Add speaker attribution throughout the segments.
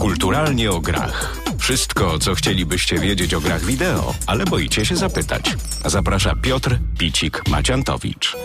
Speaker 1: Kulturalnie o grach. Wszystko, co chcielibyście wiedzieć o grach wideo, ale boicie się zapytać. Zaprasza Piotr Picik-Maciantowicz.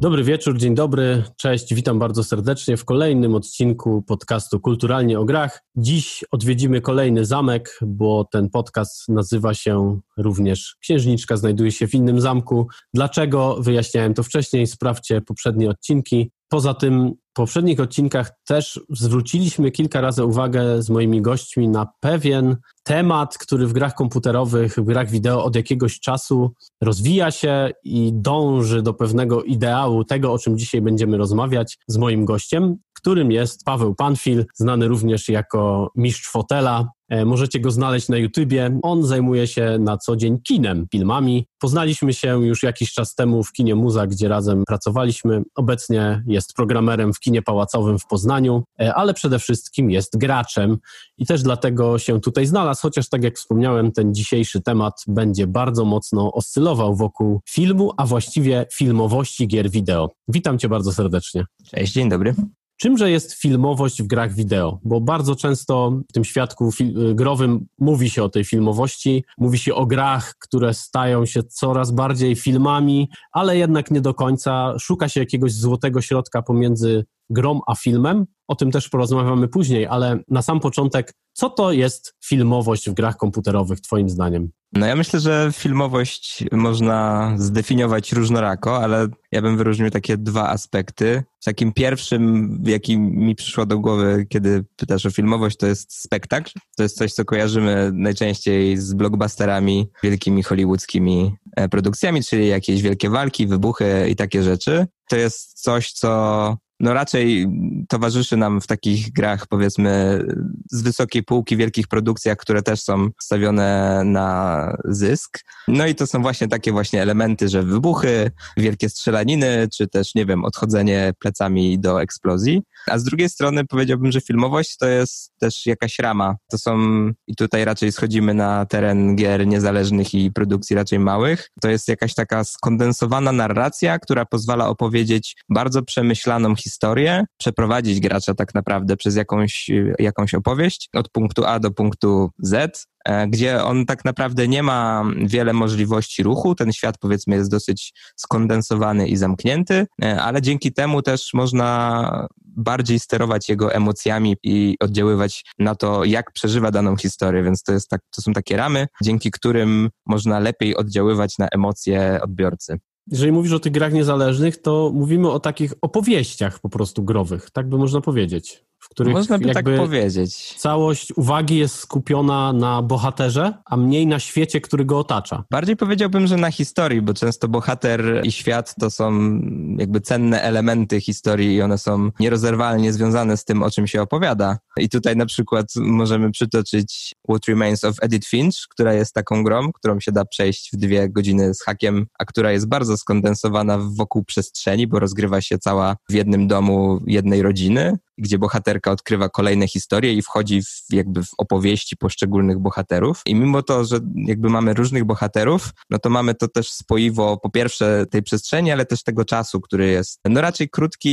Speaker 2: Dobry wieczór, dzień dobry, cześć, witam bardzo serdecznie w kolejnym odcinku podcastu Kulturalnie o Grach. Dziś odwiedzimy kolejny zamek, bo ten podcast nazywa się również Księżniczka, znajduje się w innym zamku. Dlaczego? Wyjaśniałem to wcześniej, sprawdźcie poprzednie odcinki. Poza tym w poprzednich odcinkach też zwróciliśmy kilka razy uwagę z moimi gośćmi na pewien temat, który w grach komputerowych, w grach wideo od jakiegoś czasu rozwija się i dąży do pewnego ideału tego, o czym dzisiaj będziemy rozmawiać z moim gościem, którym jest Paweł Panfil, znany również jako mistrz fotela. E, możecie go znaleźć na YouTubie. On zajmuje się na co dzień kinem, filmami. Poznaliśmy się już jakiś czas temu w kinie Muza, gdzie razem pracowaliśmy. Obecnie jest programerem w kinie pałacowym w Poznaniu, e, ale przede wszystkim jest graczem i też dlatego się tutaj znalazł, chociaż tak jak wspomniałem, ten dzisiejszy temat będzie bardzo mocno oscylował wokół filmu, a właściwie filmowości gier wideo. Witam cię bardzo serdecznie.
Speaker 3: Cześć, dzień dobry.
Speaker 2: Czymże jest filmowość w grach wideo? Bo bardzo często w tym świadku growym mówi się o tej filmowości, mówi się o grach, które stają się coraz bardziej filmami, ale jednak nie do końca. Szuka się jakiegoś złotego środka pomiędzy grą a filmem. O tym też porozmawiamy później, ale na sam początek, co to jest filmowość w grach komputerowych, Twoim zdaniem?
Speaker 3: No ja myślę, że filmowość można zdefiniować różnorako, ale ja bym wyróżnił takie dwa aspekty. Takim pierwszym, jaki mi przyszło do głowy, kiedy pytasz o filmowość, to jest spektakl. To jest coś, co kojarzymy najczęściej z blockbusterami, wielkimi hollywoodzkimi e, produkcjami, czyli jakieś wielkie walki, wybuchy i takie rzeczy. To jest coś, co no raczej towarzyszy nam w takich grach, powiedzmy, z wysokiej półki, wielkich produkcjach, które też są stawione na zysk. No i to są właśnie takie właśnie elementy, że wybuchy, wielkie strzelaniny, czy też, nie wiem, odchodzenie plecami do eksplozji. A z drugiej strony powiedziałbym, że filmowość to jest też jakaś rama. To są, i tutaj raczej schodzimy na teren gier niezależnych i produkcji raczej małych. To jest jakaś taka skondensowana narracja, która pozwala opowiedzieć bardzo przemyślaną historię, przeprowadzić gracza tak naprawdę przez jakąś, jakąś opowieść od punktu A do punktu Z, E, gdzie on tak naprawdę nie ma wiele możliwości ruchu. Ten świat, powiedzmy, jest dosyć skondensowany i zamknięty, e, ale dzięki temu też można bardziej sterować jego emocjami i oddziaływać na to, jak przeżywa daną historię, więc to, jest tak, to są takie ramy, dzięki którym można lepiej oddziaływać na emocje odbiorcy.
Speaker 2: Jeżeli mówisz o tych grach niezależnych, to mówimy o takich opowieściach po prostu growych, tak by można powiedzieć
Speaker 3: w których Można by tak powiedzieć.
Speaker 2: Całość uwagi jest skupiona na bohaterze, a mniej na świecie, który go otacza.
Speaker 3: Bardziej powiedziałbym, że na historii, bo często bohater i świat to są jakby cenne elementy historii i one są nierozerwalnie związane z tym, o czym się opowiada. I tutaj na przykład możemy przytoczyć What Remains of Edith Finch, która jest taką grą, którą się da przejść w dwie godziny z hakiem, a która jest bardzo skondensowana wokół przestrzeni, bo rozgrywa się cała w jednym domu jednej rodziny gdzie bohaterka odkrywa kolejne historie i wchodzi w, jakby w opowieści poszczególnych bohaterów. I mimo to, że jakby mamy różnych bohaterów, no to mamy to też spoiwo po pierwsze tej przestrzeni, ale też tego czasu, który jest no raczej krótki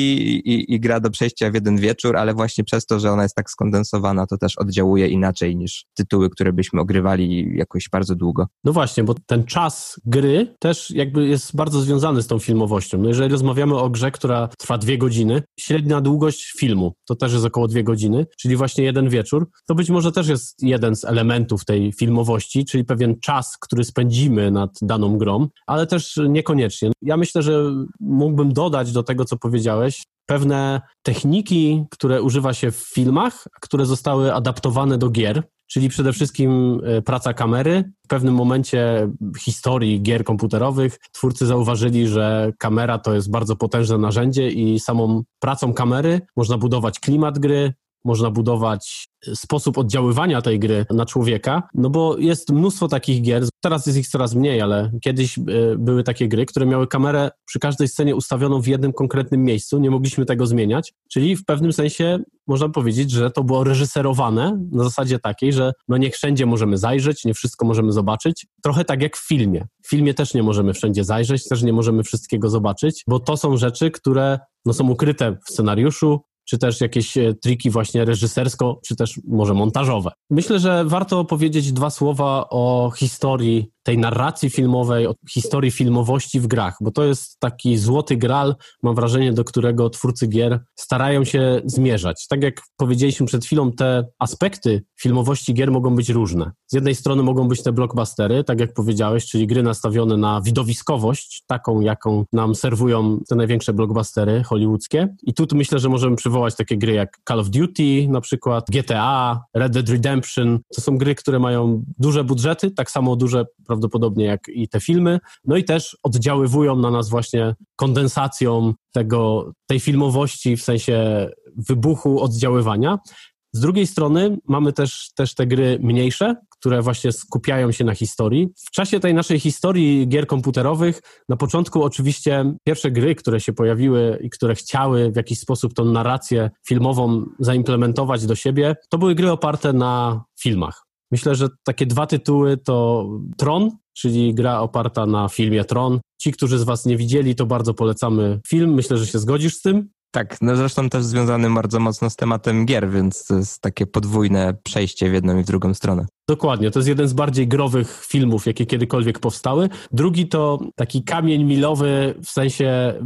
Speaker 3: i, i gra do przejścia w jeden wieczór, ale właśnie przez to, że ona jest tak skondensowana, to też oddziałuje inaczej niż tytuły, które byśmy ogrywali jakoś bardzo długo.
Speaker 2: No właśnie, bo ten czas gry też jakby jest bardzo związany z tą filmowością. No jeżeli rozmawiamy o grze, która trwa dwie godziny, średnia długość filmu to też jest około dwie godziny, czyli właśnie jeden wieczór, to być może też jest jeden z elementów tej filmowości, czyli pewien czas, który spędzimy nad daną grą, ale też niekoniecznie. Ja myślę, że mógłbym dodać do tego, co powiedziałeś, pewne techniki, które używa się w filmach, które zostały adaptowane do gier, czyli przede wszystkim e, praca kamery. W pewnym momencie historii gier komputerowych twórcy zauważyli, że kamera to jest bardzo potężne narzędzie i samą pracą kamery można budować klimat gry, można budować sposób oddziaływania tej gry na człowieka, no bo jest mnóstwo takich gier, teraz jest ich coraz mniej, ale kiedyś e, były takie gry, które miały kamerę przy każdej scenie ustawioną w jednym konkretnym miejscu, nie mogliśmy tego zmieniać, czyli w pewnym sensie można powiedzieć, że to było reżyserowane na zasadzie takiej, że no niech wszędzie możemy zajrzeć, nie wszystko możemy zobaczyć, trochę tak jak w filmie. W filmie też nie możemy wszędzie zajrzeć, też nie możemy wszystkiego zobaczyć, bo to są rzeczy, które no, są ukryte w scenariuszu, czy też jakieś e, triki właśnie reżysersko, czy też może montażowe. Myślę, że warto powiedzieć dwa słowa o historii tej narracji filmowej, o historii filmowości w grach, bo to jest taki złoty gral, mam wrażenie, do którego twórcy gier starają się zmierzać. Tak jak powiedzieliśmy przed chwilą, te aspekty filmowości gier mogą być różne. Z jednej strony mogą być te blockbustery, tak jak powiedziałeś, czyli gry nastawione na widowiskowość, taką jaką nam serwują te największe blockbustery hollywoodzkie. I tu myślę, że możemy przywołać takie gry jak Call of Duty, na przykład GTA, Red Dead Redemption. To są gry, które mają duże budżety, tak samo duże prawdopodobnie jak i te filmy, no i też oddziaływują na nas właśnie kondensacją tego, tej filmowości w sensie wybuchu oddziaływania. Z drugiej strony mamy też, też te gry mniejsze, które właśnie skupiają się na historii. W czasie tej naszej historii gier komputerowych, na początku oczywiście pierwsze gry, które się pojawiły i które chciały w jakiś sposób tą narrację filmową zaimplementować do siebie, to były gry oparte na filmach. Myślę, że takie dwa tytuły to Tron, czyli gra oparta na filmie Tron. Ci, którzy z Was nie widzieli, to bardzo polecamy film. Myślę, że się zgodzisz z tym.
Speaker 3: Tak, no zresztą też związany bardzo mocno z tematem gier, więc to jest takie podwójne przejście w jedną i w drugą stronę.
Speaker 2: Dokładnie, to jest jeden z bardziej growych filmów, jakie kiedykolwiek powstały. Drugi to taki kamień milowy w sensie e,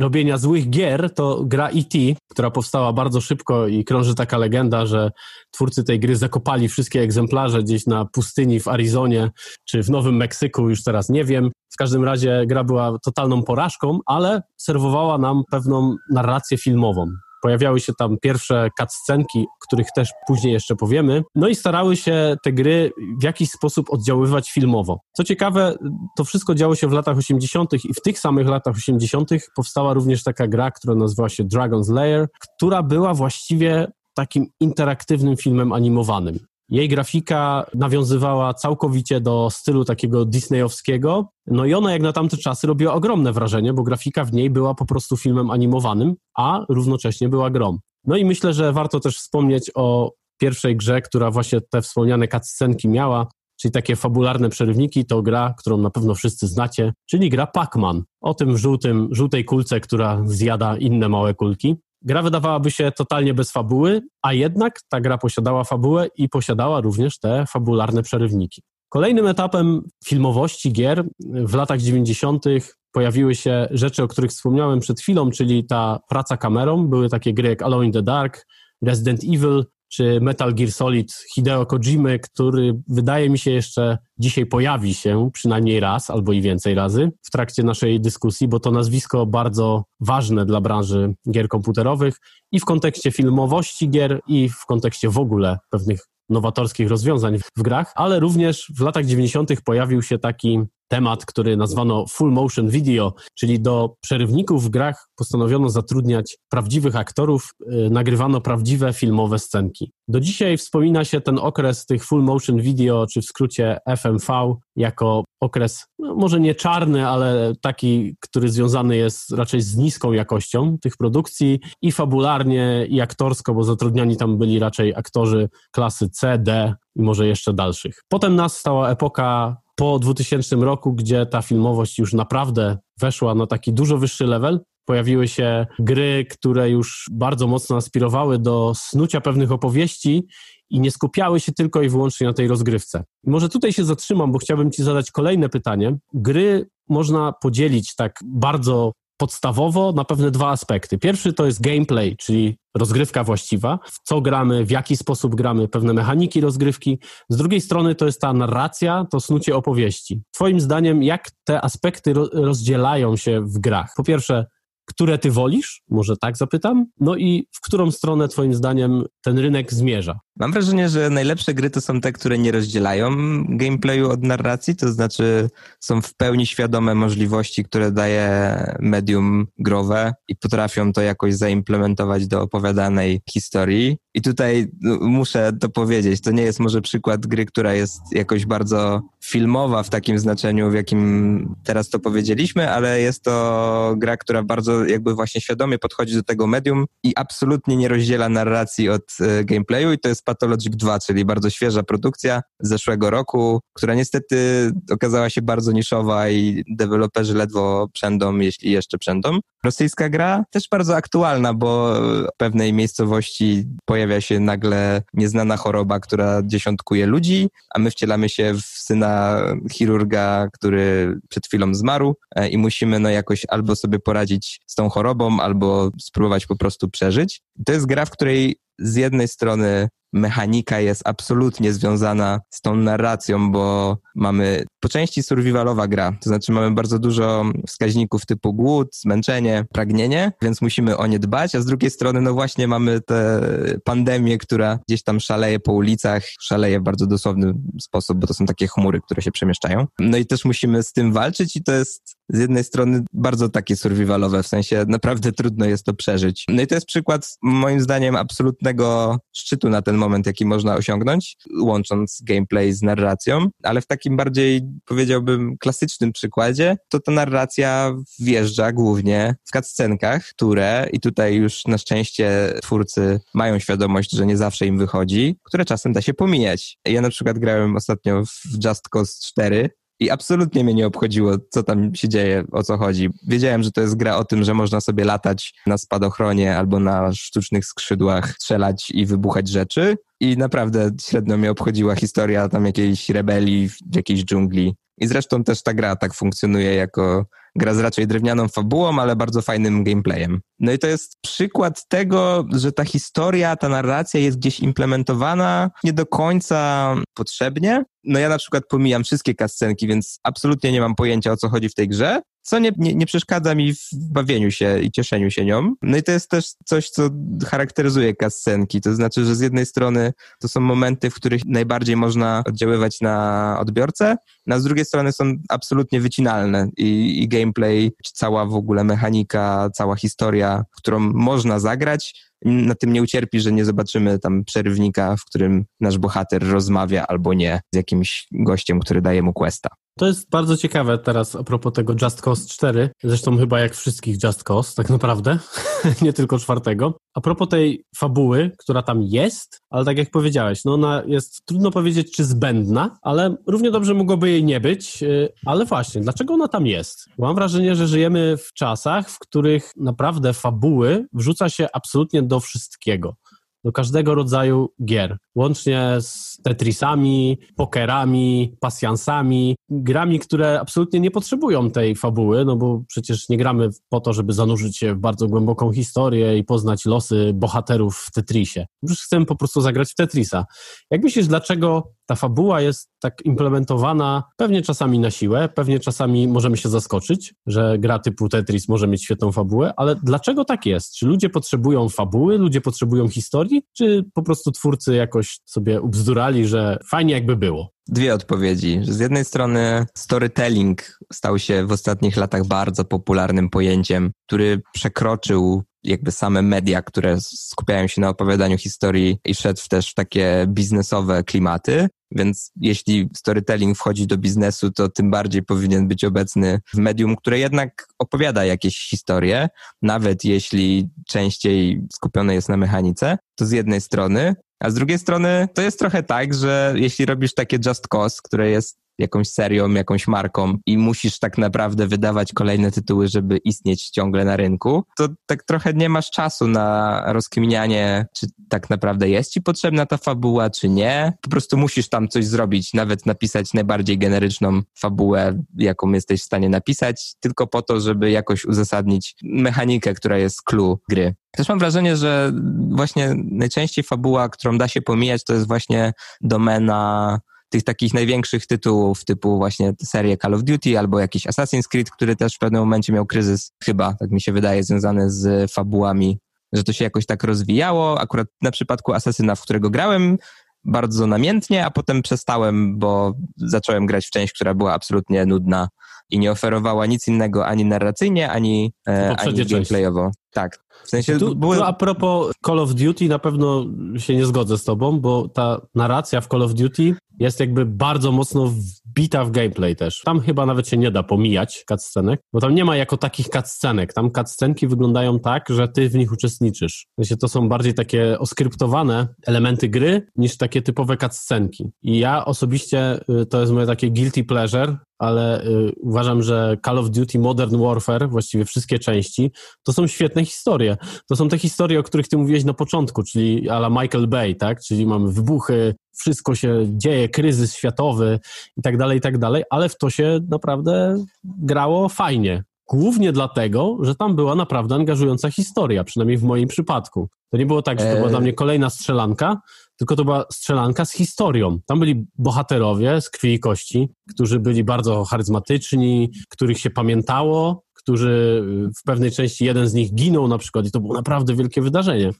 Speaker 2: robienia złych gier, to gra E.T., która powstała bardzo szybko i krąży taka legenda, że twórcy tej gry zakopali wszystkie egzemplarze gdzieś na pustyni w Arizonie czy w Nowym Meksyku, już teraz nie wiem. W każdym razie gra była totalną porażką, ale serwowała nam pewną narrację filmową. Pojawiały się tam pierwsze cutscenki, o których też później jeszcze powiemy. No i starały się te gry w jakiś sposób oddziaływać filmowo. Co ciekawe, to wszystko działo się w latach 80. i w tych samych latach 80. powstała również taka gra, która nazywała się Dragon's Lair, która była właściwie takim interaktywnym filmem animowanym. Jej grafika nawiązywała całkowicie do stylu takiego disneyowskiego, no i ona jak na tamte czasy robiła ogromne wrażenie, bo grafika w niej była po prostu filmem animowanym, a równocześnie była grom. No i myślę, że warto też wspomnieć o pierwszej grze, która właśnie te wspomniane cutscenki miała, czyli takie fabularne przerywniki, to gra, którą na pewno wszyscy znacie, czyli gra Pac-Man. O tym żółtym, żółtej kulce, która zjada inne małe kulki. Gra wydawałaby się totalnie bez fabuły, a jednak ta gra posiadała fabułę i posiadała również te fabularne przerywniki. Kolejnym etapem filmowości gier w latach 90. pojawiły się rzeczy, o których wspomniałem przed chwilą, czyli ta praca kamerą. Były takie gry jak Alone in the Dark, Resident Evil, czy Metal Gear Solid Hideo Kojimy, który wydaje mi się jeszcze dzisiaj pojawi się przynajmniej raz albo i więcej razy w trakcie naszej dyskusji, bo to nazwisko bardzo ważne dla branży gier komputerowych i w kontekście filmowości gier i w kontekście w ogóle pewnych nowatorskich rozwiązań w grach, ale również w latach 90. pojawił się taki temat, który nazwano full motion video, czyli do przerywników w grach postanowiono zatrudniać prawdziwych aktorów, yy, nagrywano prawdziwe filmowe scenki. Do dzisiaj wspomina się ten okres tych full motion video, czy w skrócie FMV, jako okres no, może nie czarny, ale taki, który związany jest raczej z niską jakością tych produkcji i fabularnie, i aktorsko, bo zatrudniani tam byli raczej aktorzy klasy C, D i może jeszcze dalszych. Potem nastała epoka po 2000 roku, gdzie ta filmowość już naprawdę weszła na taki dużo wyższy level. Pojawiły się gry, które już bardzo mocno aspirowały do snucia pewnych opowieści i nie skupiały się tylko i wyłącznie na tej rozgrywce. Może tutaj się zatrzymam, bo chciałbym Ci zadać kolejne pytanie. Gry można podzielić tak bardzo podstawowo na pewne dwa aspekty. Pierwszy to jest gameplay, czyli rozgrywka właściwa, w co gramy, w jaki sposób gramy, pewne mechaniki rozgrywki. Z drugiej strony to jest ta narracja, to snucie opowieści. Twoim zdaniem, jak te aspekty rozdzielają się w grach? Po pierwsze, które ty wolisz? Może tak zapytam. No i w którą stronę twoim zdaniem ten rynek zmierza?
Speaker 3: Mam wrażenie, że najlepsze gry to są te, które nie rozdzielają gameplayu od narracji, to znaczy są w pełni świadome możliwości, które daje medium growe i potrafią to jakoś zaimplementować do opowiadanej historii. I tutaj no, muszę to powiedzieć, to nie jest może przykład gry, która jest jakoś bardzo filmowa w takim znaczeniu, w jakim teraz to powiedzieliśmy, ale jest to gra, która bardzo jakby właśnie świadomie podchodzi do tego medium i absolutnie nie rozdziela narracji od e, gameplayu i to jest jest Pathologic 2, czyli bardzo świeża produkcja z zeszłego roku, która niestety okazała się bardzo niszowa i deweloperzy ledwo przędą, jeśli jeszcze przędą. Rosyjska gra też bardzo aktualna, bo w pewnej miejscowości pojawia się nagle nieznana choroba, która dziesiątkuje ludzi, a my wcielamy się w syna chirurga, który przed chwilą zmarł e, i musimy no jakoś albo sobie poradzić z tą chorobą, albo spróbować po prostu przeżyć. To jest gra, w której z jednej strony mechanika jest absolutnie związana z tą narracją, bo mamy po części survivalowa gra, to znaczy mamy bardzo dużo wskaźników typu głód, zmęczenie, pragnienie, więc musimy o nie dbać, a z drugiej strony no właśnie mamy tę pandemię, która gdzieś tam szaleje po ulicach, szaleje w bardzo dosłowny sposób, bo to są takie chmury, które się przemieszczają. No i też musimy z tym walczyć i to jest z jednej strony bardzo takie survivalowe, w sensie naprawdę trudno jest to przeżyć. No i to jest przykład moim zdaniem absolutnego szczytu na ten moment, jaki można osiągnąć, łącząc gameplay z narracją, ale w takim bardziej, powiedziałbym, klasycznym przykładzie, to ta narracja wjeżdża głównie w cutscenkach, które, i tutaj już na szczęście twórcy mają świadomość, że nie zawsze im wychodzi, które czasem da się pomijać. Ja na przykład grałem ostatnio w Just Cause 4, i absolutnie mnie nie obchodziło, co tam się dzieje, o co chodzi. Wiedziałem, że to jest gra o tym, że można sobie latać na spadochronie albo na sztucznych skrzydłach, strzelać i wybuchać rzeczy. I naprawdę średnio mnie obchodziła historia tam jakiejś rebelii w jakiejś dżungli. I zresztą też ta gra tak funkcjonuje jako gra z raczej drewnianą fabułą, ale bardzo fajnym gameplayem. No i to jest przykład tego, że ta historia, ta narracja jest gdzieś implementowana nie do końca potrzebnie. No ja na przykład pomijam wszystkie kascenki, więc absolutnie nie mam pojęcia o co chodzi w tej grze, co nie, nie, nie, przeszkadza mi w bawieniu się i cieszeniu się nią. No i to jest też coś, co charakteryzuje kascenki, to znaczy, że z jednej strony to są momenty, w których najbardziej można oddziaływać na odbiorcę, no a z drugiej strony są absolutnie wycinalne i, i gameplay, czy cała w ogóle mechanika, cała historia, którą można zagrać, na tym nie ucierpi, że nie zobaczymy tam przerywnika, w którym nasz bohater rozmawia albo nie z jakimś gościem, który daje mu questa.
Speaker 2: To jest bardzo ciekawe teraz a propos tego Just Cause 4, zresztą chyba jak wszystkich Just Cause, tak naprawdę, nie tylko czwartego. A propos tej fabuły, która tam jest, ale tak jak powiedziałeś, no ona jest trudno powiedzieć, czy zbędna, ale równie dobrze mogłoby jej nie być. Y, ale właśnie, dlaczego ona tam jest? Mam wrażenie, że żyjemy w czasach, w których naprawdę fabuły wrzuca się absolutnie do wszystkiego do każdego rodzaju gier, łącznie z Tetrisami, pokerami, pasjansami, grami, które absolutnie nie potrzebują tej fabuły, no bo przecież nie gramy po to, żeby zanurzyć się w bardzo głęboką historię i poznać losy bohaterów w Tetrisie. Już chcemy po prostu zagrać w Tetrisa. Jak myślisz, dlaczego ta fabuła jest tak implementowana pewnie czasami na siłę, pewnie czasami możemy się zaskoczyć, że gra typu Tetris może mieć świetną fabułę, ale dlaczego tak jest? Czy ludzie potrzebują fabuły, ludzie potrzebują historii, czy po prostu twórcy jakoś sobie ubzdurali, że fajnie jakby było?
Speaker 3: Dwie odpowiedzi. Z jednej strony storytelling stał się w ostatnich latach bardzo popularnym pojęciem, który przekroczył jakby same media, które skupiają się na opowiadaniu historii i wszedł też w takie biznesowe klimaty. Więc jeśli storytelling wchodzi do biznesu, to tym bardziej powinien być obecny w medium, które jednak opowiada jakieś historie, nawet jeśli częściej skupione jest na mechanice. To z jednej strony. A z drugiej strony to jest trochę tak, że jeśli robisz takie Just Cause, które jest jakąś serią, jakąś marką i musisz tak naprawdę wydawać kolejne tytuły, żeby istnieć ciągle na rynku, to tak trochę nie masz czasu na rozkminianie, czy tak naprawdę jest ci potrzebna ta fabuła, czy nie. Po prostu musisz tam coś zrobić, nawet napisać najbardziej generyczną fabułę, jaką jesteś w stanie napisać, tylko po to, żeby jakoś uzasadnić mechanikę, która jest clue gry. Też mam wrażenie, że właśnie najczęściej fabuła, którą da się pomijać, to jest właśnie domena tych takich największych tytułów, typu właśnie serię Call of Duty albo jakiś Assassin's Creed, który też w pewnym momencie miał kryzys, chyba, tak mi się wydaje, związany z fabułami, że to się jakoś tak rozwijało. Akurat na przypadku Asasyna, w którego grałem, bardzo namiętnie, a potem przestałem, bo zacząłem grać w część, która była absolutnie nudna i nie oferowała nic innego ani narracyjnie, ani, e, ani gameplayowo. Tak. W sensie
Speaker 2: tu,
Speaker 3: były...
Speaker 2: tu a propos Call of Duty na pewno się nie zgodzę z tobą, bo ta narracja w Call of Duty jest jakby bardzo mocno wbita w gameplay też. Tam chyba nawet się nie da pomijać cutscenek, bo tam nie ma jako takich cutscenek. Tam cutscenki wyglądają tak, że ty w nich uczestniczysz. W sensie to są bardziej takie oskryptowane elementy gry niż takie typowe cutscenki. I ja osobiście, y, to jest moje takie guilty pleasure, ale y, uważam, że Call of Duty Modern Warfare, właściwie wszystkie części, to są świetne historie. To są te historie, o których ty mówiłeś na początku, czyli ala Michael Bay, tak? Czyli mamy wybuchy, wszystko się dzieje, kryzys światowy i tak dalej, i tak dalej, ale w to się naprawdę grało fajnie. Głównie dlatego, że tam była naprawdę angażująca historia, przynajmniej w moim przypadku. To nie było tak, że to była dla mnie kolejna strzelanka, tylko to była strzelanka z historią. Tam byli bohaterowie z krwi i kości, którzy byli bardzo charyzmatyczni, których się pamiętało, którzy w pewnej części jeden z nich ginął na przykład i to było naprawdę wielkie wydarzenie.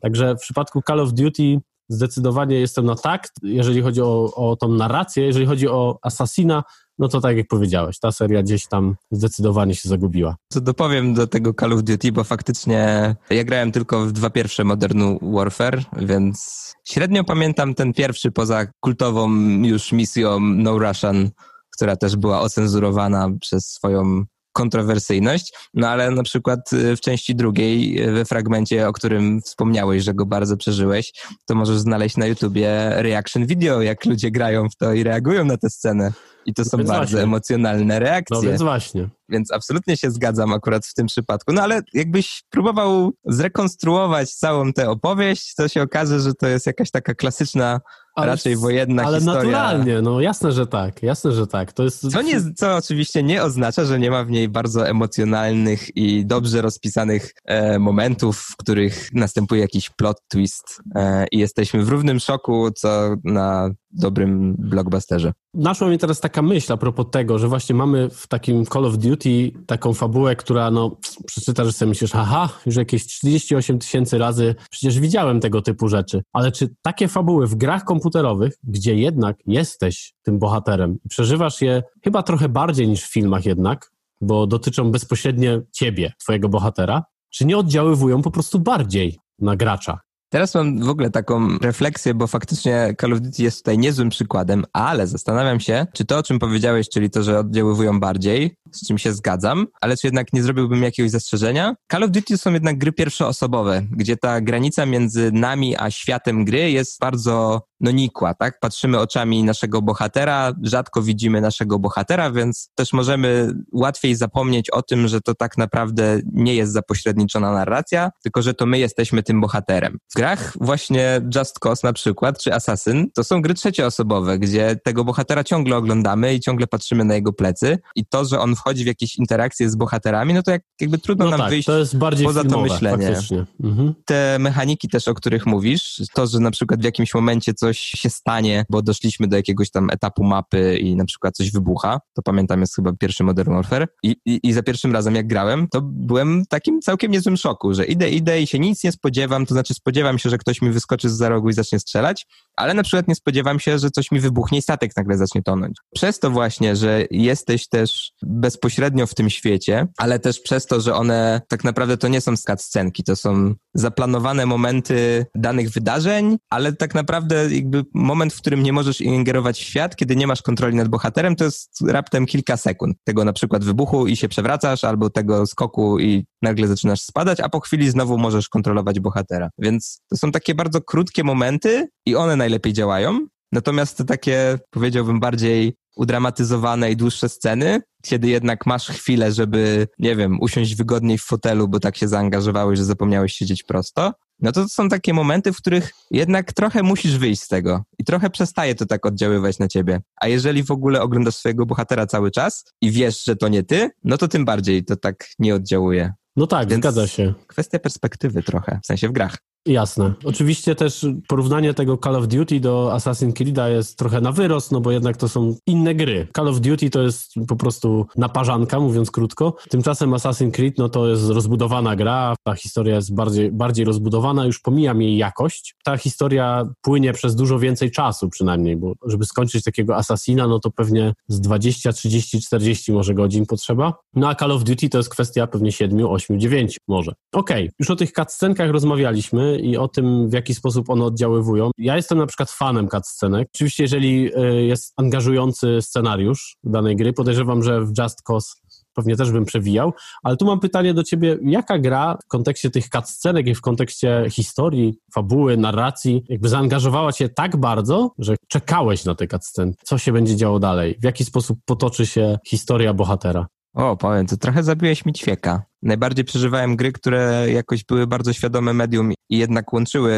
Speaker 2: Także w przypadku Call of Duty zdecydowanie jestem na tak, jeżeli chodzi o, o tą narrację, jeżeli chodzi o Assassina, no to tak jak powiedziałeś, ta seria gdzieś tam zdecydowanie się zagubiła.
Speaker 3: Co dopowiem do tego Call of Duty, bo faktycznie ja grałem tylko w dwa pierwsze Modern Warfare, więc średnio pamiętam ten pierwszy poza kultową już misją No Russian, która też była ocenzurowana przez swoją kontrowersyjność, no ale na przykład y, w części drugiej, y, we fragmencie, o którym wspomniałeś, że go bardzo przeżyłeś, to możesz znaleźć na YouTubie reaction video, jak ludzie grają w to i reagują na tę scenę. I to są
Speaker 2: Więc
Speaker 3: bardzo
Speaker 2: właśnie.
Speaker 3: emocjonalne reakcje.
Speaker 2: No więc właśnie.
Speaker 3: Więc absolutnie się zgadzam akurat w tym przypadku. No ale jakbyś próbował zrekonstruować całą tę opowieść, to się okaże, że to jest jakaś taka klasyczna,
Speaker 2: Ale-
Speaker 3: raczej wojenna
Speaker 2: Ale
Speaker 3: historia.
Speaker 2: naturalnie, no jasne, że tak, jasne, że tak. To jest...
Speaker 3: Co, nie, co oczywiście nie oznacza, że nie ma w niej bardzo emocjonalnych i dobrze rozpisanych e, momentów, w których następuje jakiś plot twist e, i jesteśmy w równym szoku, co na dobrym blockbusterze.
Speaker 2: Naszła mi teraz taka myśl a propos tego, że właśnie mamy w takim Call of Duty taką fabułę, która no przeczytasz sobie myślisz, aha, już jakieś 38 tysięcy razy przecież widziałem tego typu rzeczy. Ale czy takie fabuły w grach komputerowych, gdzie jednak jesteś tym bohaterem i przeżywasz je chyba trochę bardziej niż w filmach jednak, bo dotyczą bezpośrednio ciebie, twojego bohatera, czy nie oddziaływują po prostu bardziej na gracza?
Speaker 3: Teraz mam w ogóle taką refleksję, bo faktycznie Call of Duty jest tutaj niezłym przykładem, ale zastanawiam się, czy to, o czym powiedziałeś, czyli to, że oddziaływują bardziej, z czym się zgadzam, ale czy jednak nie zrobiłbym jakiegoś zastrzeżenia? Call of Duty są jednak gry pierwszoosobowe, gdzie ta granica między nami a światem gry jest bardzo no nikła, tak? Patrzymy oczami naszego bohatera, rzadko widzimy naszego bohatera, więc też możemy łatwiej zapomnieć o tym, że to tak naprawdę nie jest zapośredniczona narracja, tylko że to my jesteśmy tym bohaterem. W grach właśnie Just Cause na przykład, czy Assassin, to są gry trzecioosobowe, gdzie tego bohatera ciągle oglądamy i ciągle patrzymy na jego plecy i to, że on wchodzi w jakieś interakcje z bohaterami, no to jak, jakby trudno
Speaker 2: No
Speaker 3: nam
Speaker 2: tak,
Speaker 3: wyjść
Speaker 2: to jest bardziej
Speaker 3: poza to
Speaker 2: filmowe,
Speaker 3: myślenie.
Speaker 2: faktycznie. Mhm.
Speaker 3: te mechaniki też, o których mówisz, to, że na przykład w jakimś momencie coś się stanie, bo doszliśmy do jakiegoś tam etapu mapy i na przykład coś wybucha, to pamiętam jest chyba pierwszy Modern Warfare i, i, i za pierwszym razem jak grałem, to byłem takim całkiem niezłym szoku, że idę, idę i się nic nie spodziewam, to znaczy spodziewam się, że ktoś mi wyskoczy z za rogu i zacznie strzelać, ale na przykład nie spodziewam się, że coś mi wybuchnie i statek nagle zacznie tonąć. Przez to właśnie, że jesteś też bezpośrednio w tym świecie, ale też przez to, że one tak naprawdę to nie są scenki, to są zaplanowane momenty danych wydarzeń, ale tak naprawdę jakby moment, w którym nie możesz ingerować w świat, kiedy nie masz kontroli nad bohaterem, to jest raptem kilka sekund. Tego na przykład wybuchu i się przewracasz, albo tego skoku i nagle zaczynasz spadać, a po chwili znowu możesz kontrolować bohatera. Więc to są takie bardzo krótkie momenty i one najlepiej działają. Natomiast te takie, powiedziałbym, bardziej udramatyzowane i dłuższe sceny, kiedy jednak masz chwilę, żeby, nie wiem, usiąść wygodniej w fotelu, bo tak się zaangażowałeś, że zapomniałeś siedzieć prosto, no to, to są takie momenty, w których jednak trochę musisz wyjść z tego i trochę przestaje to tak oddziaływać na ciebie. A jeżeli w ogóle oglądasz swojego bohatera cały czas i wiesz, że to nie ty, no to tym bardziej to tak nie oddziałuje.
Speaker 2: No tak,
Speaker 3: Więc-
Speaker 2: zgadza się.
Speaker 3: Kwestia perspektywy trochę, w sensie w grach.
Speaker 2: Jasne. Oczywiście też porównanie tego Call of Duty do Assassin's Creed'a jest trochę na wyrost, no bo jednak to są inne gry. Call of Duty to jest po prostu naparzanka, mówiąc krótko. Tymczasem Assassin's Creed, no to jest rozbudowana gra, ta historia jest bardziej, bardziej rozbudowana, już pomijam jej jakość. Ta historia płynie przez dużo więcej czasu przynajmniej, bo żeby skończyć takiego Assassina, no to pewnie z 20, 30, 40 może godzin potrzeba. No a Call of Duty to jest kwestia pewnie 7, 8, 9 może. Okej, okay. już o tych cutscenkach rozmawialiśmy i o tym, w jaki sposób one oddziaływują. Ja jestem na przykład fanem cutscenek. Oczywiście, jeżeli e, jest angażujący scenariusz danej gry, podejrzewam, że w Just Cause pewnie też bym przewijał, ale tu mam pytanie do ciebie, jaka gra w kontekście tych cutscenek i w kontekście historii, fabuły, narracji, jakby zaangażowała cię tak bardzo, że czekałeś na te cutscenki? Co się będzie działo dalej? W jaki sposób potoczy się historia bohatera?
Speaker 3: O, powiem, to trochę zabiłeś mi ćwieka. Najbardziej przeżywałem gry, które jakoś były bardzo świadome medium i jednak łączyły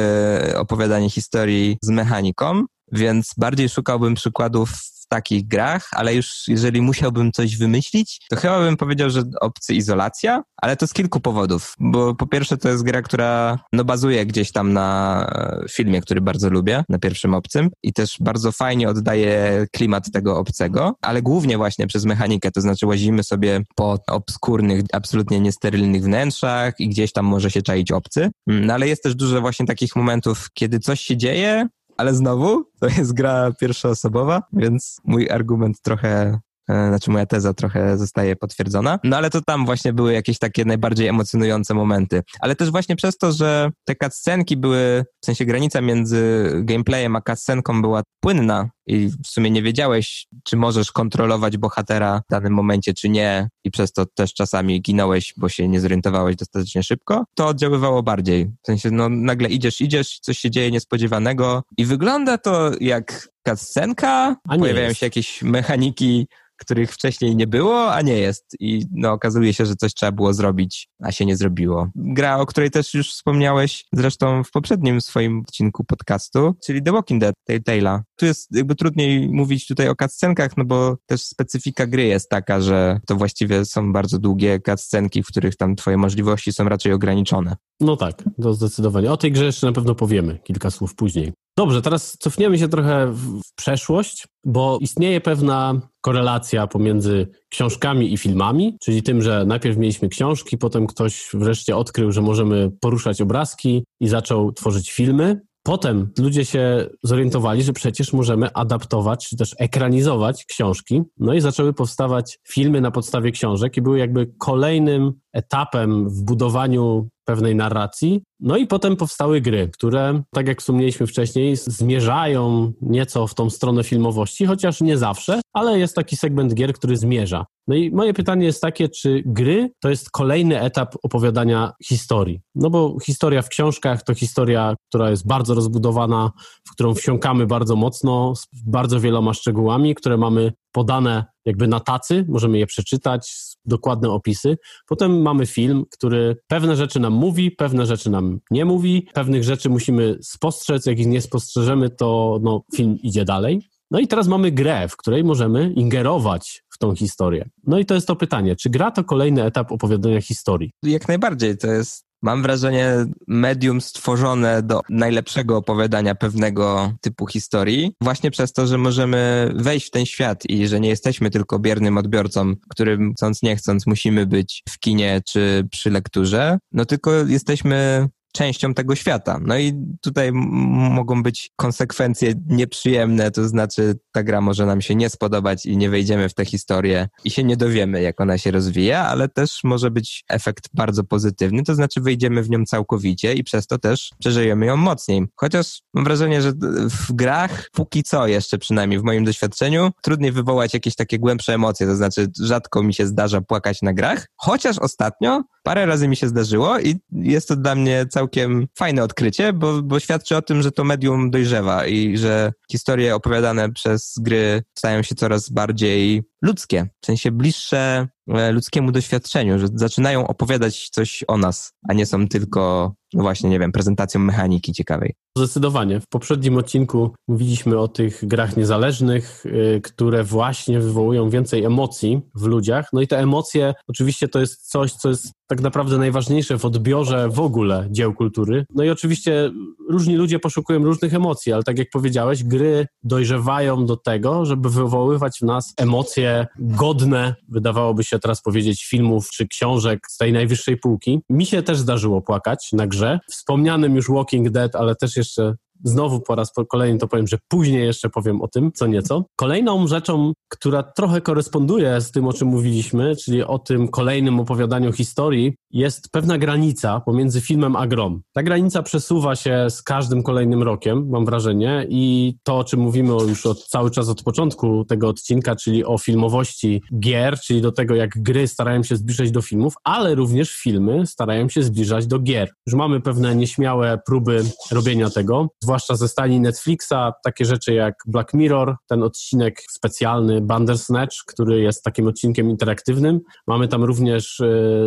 Speaker 3: opowiadanie historii z mechaniką, więc bardziej szukałbym przykładów takich grach, ale już jeżeli musiałbym coś wymyślić, to chyba bym powiedział, że obcy izolacja, ale to z kilku powodów, bo po pierwsze to jest gra, która no bazuje gdzieś tam na e, filmie, który bardzo lubię, na pierwszym obcym i też bardzo fajnie oddaje klimat tego obcego, ale głównie właśnie przez mechanikę, to znaczy łazimy sobie po obskurnych, absolutnie niesterylnych wnętrzach i gdzieś tam może się czaić obcy, mm, no ale jest też dużo właśnie takich momentów, kiedy coś się dzieje, ale znowu to jest gra pierwszoosobowa, więc mój argument trochę e, znaczy moja teza trochę zostaje potwierdzona. No ale to tam właśnie były jakieś takie najbardziej emocjonujące momenty. Ale też właśnie przez to, że te cutscenki były, w sensie granica między gameplayem a cutscenką była płynna, i w sumie nie wiedziałeś, czy możesz kontrolować bohatera w danym momencie, czy nie, i przez to też czasami ginąłeś, bo się nie zorientowałeś dostatecznie szybko, to oddziaływało bardziej. W sensie, no nagle idziesz, idziesz, coś się dzieje niespodziewanego i wygląda to jak cutscenka, pojawiają
Speaker 2: jest.
Speaker 3: się jakieś mechaniki, których wcześniej nie było, a nie jest. I no, okazuje się, że coś trzeba było zrobić, a się nie zrobiło. Gra, o której też już wspomniałeś zresztą w poprzednim swoim odcinku podcastu, czyli The Walking Dead, Telltale'a. Tu jest jakby trudniej mówić tutaj o cutscenkach, no bo też specyfika gry jest taka, że to właściwie są bardzo długie cutscenki, w których tam twoje możliwości są raczej ograniczone.
Speaker 2: No tak, to zdecydowanie. O tej grze jeszcze na pewno powiemy kilka słów później. Dobrze, teraz cofniemy się trochę w przeszłość, bo istnieje pewna korelacja pomiędzy książkami i filmami, czyli tym, że najpierw mieliśmy książki, potem ktoś wreszcie odkrył, że możemy poruszać obrazki i zaczął tworzyć filmy. Potem ludzie się zorientowali, że przecież możemy adaptować, czy też ekranizować książki. No i zaczęły powstawać filmy na podstawie książek i były jakby kolejnym etapem w budowaniu pewnej narracji. No i potem powstały gry, które, tak jak wspomnieliśmy wcześniej, zmierzają nieco w tą stronę filmowości, chociaż nie zawsze, ale jest taki segment gier, który zmierza. No i moje pytanie jest takie, czy gry to jest kolejny etap opowiadania historii? No bo historia w książkach to historia, która jest bardzo rozbudowana, w którą wsiąkamy bardzo mocno, z bardzo wieloma szczegółami, które mamy podane jakby na tacy, możemy je przeczytać, dokładne opisy. Potem mamy film, który pewne rzeczy nam mówi, pewne rzeczy nam nie mówi, pewnych rzeczy musimy spostrzec, jak ich nie spostrzeżemy, to no, film idzie dalej. No i teraz mamy grę, w której możemy ingerować w tą historię. No i to jest to pytanie, czy gra to kolejny etap opowiadania historii?
Speaker 3: Jak najbardziej, to jest Mam wrażenie, medium stworzone do najlepszego opowiadania pewnego typu historii, właśnie przez to, że możemy wejść w ten świat i że nie jesteśmy tylko biernym odbiorcą, którym chcąc nie chcąc musimy być w kinie czy przy lekturze, no tylko jesteśmy częścią tego świata. No i tutaj mogą być konsekwencje nieprzyjemne, to znaczy ta gra może nam się nie spodobać i nie wejdziemy w tę historię i się nie dowiemy, jak ona się rozwija, ale też może być efekt bardzo pozytywny, to znaczy wejdziemy w nią całkowicie i przez to też przeżyjemy ją mocniej. Chociaż mam wrażenie, że w grach, póki co jeszcze przynajmniej w moim doświadczeniu, trudniej wywołać jakieś takie głębsze emocje, to znaczy rzadko mi się zdarza płakać na grach, chociaż ostatnio parę razy mi się zdarzyło i jest to dla mnie całkiem fajne odkrycie, bo, bo świadczy o tym, że to medium dojrzewa i że historie opowiadane przez gry stają się coraz bardziej ludzkie, w sensie bliższe e, ludzkiemu doświadczeniu, że zaczynają opowiadać coś o nas, a nie są tylko, no właśnie, nie wiem, prezentacją mechaniki ciekawej.
Speaker 2: Zdecydowanie. W poprzednim odcinku mówiliśmy o tych grach niezależnych, yy, które właśnie wywołują więcej emocji w ludziach. No i te emocje, oczywiście to jest coś, co jest tak naprawdę najważniejsze w odbiorze w ogóle dzieł kultury. No i oczywiście różni ludzie poszukują różnych emocji, ale tak jak powiedziałeś, gry dojrzewają do tego, żeby wywoływać w nas emocje godne, wydawałoby się teraz powiedzieć, filmów czy książek z tej najwyższej półki. Mi się też zdarzyło płakać na grze. Wspomnianym już Walking Dead, ale też jeszcze Znowu po raz kolejny to powiem, że później jeszcze powiem o tym co nieco. Kolejną rzeczą, która trochę koresponduje z tym, o czym mówiliśmy, czyli o tym kolejnym opowiadaniu historii, jest pewna granica pomiędzy filmem a grom. Ta granica przesuwa się z każdym kolejnym rokiem, mam wrażenie, i to, o czym mówimy już od, cały czas od początku tego odcinka, czyli o filmowości gier, czyli do tego, jak gry starają się zbliżać do filmów, ale również filmy starają się zbliżać do gier. Już mamy pewne nieśmiałe próby robienia tego, zwłaszcza ze stani Netflixa, takie rzeczy jak Black Mirror, ten odcinek specjalny Bandersnatch, który jest takim odcinkiem interaktywnym. Mamy tam również e,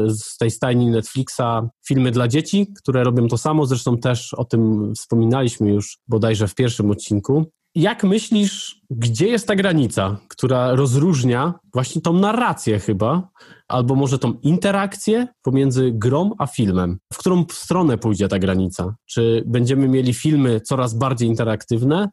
Speaker 2: z tej stajni Netflixa filmy dla dzieci, które robią to samo, zresztą też o tym wspominaliśmy już bodajże w pierwszym odcinku. Jak myślisz, gdzie jest ta granica, która rozróżnia właśnie tą narrację chyba, albo może tą interakcję pomiędzy grą a filmem? W którą stronę pójdzie ta granica? Czy będziemy mieli filmy coraz bardziej interaktywne,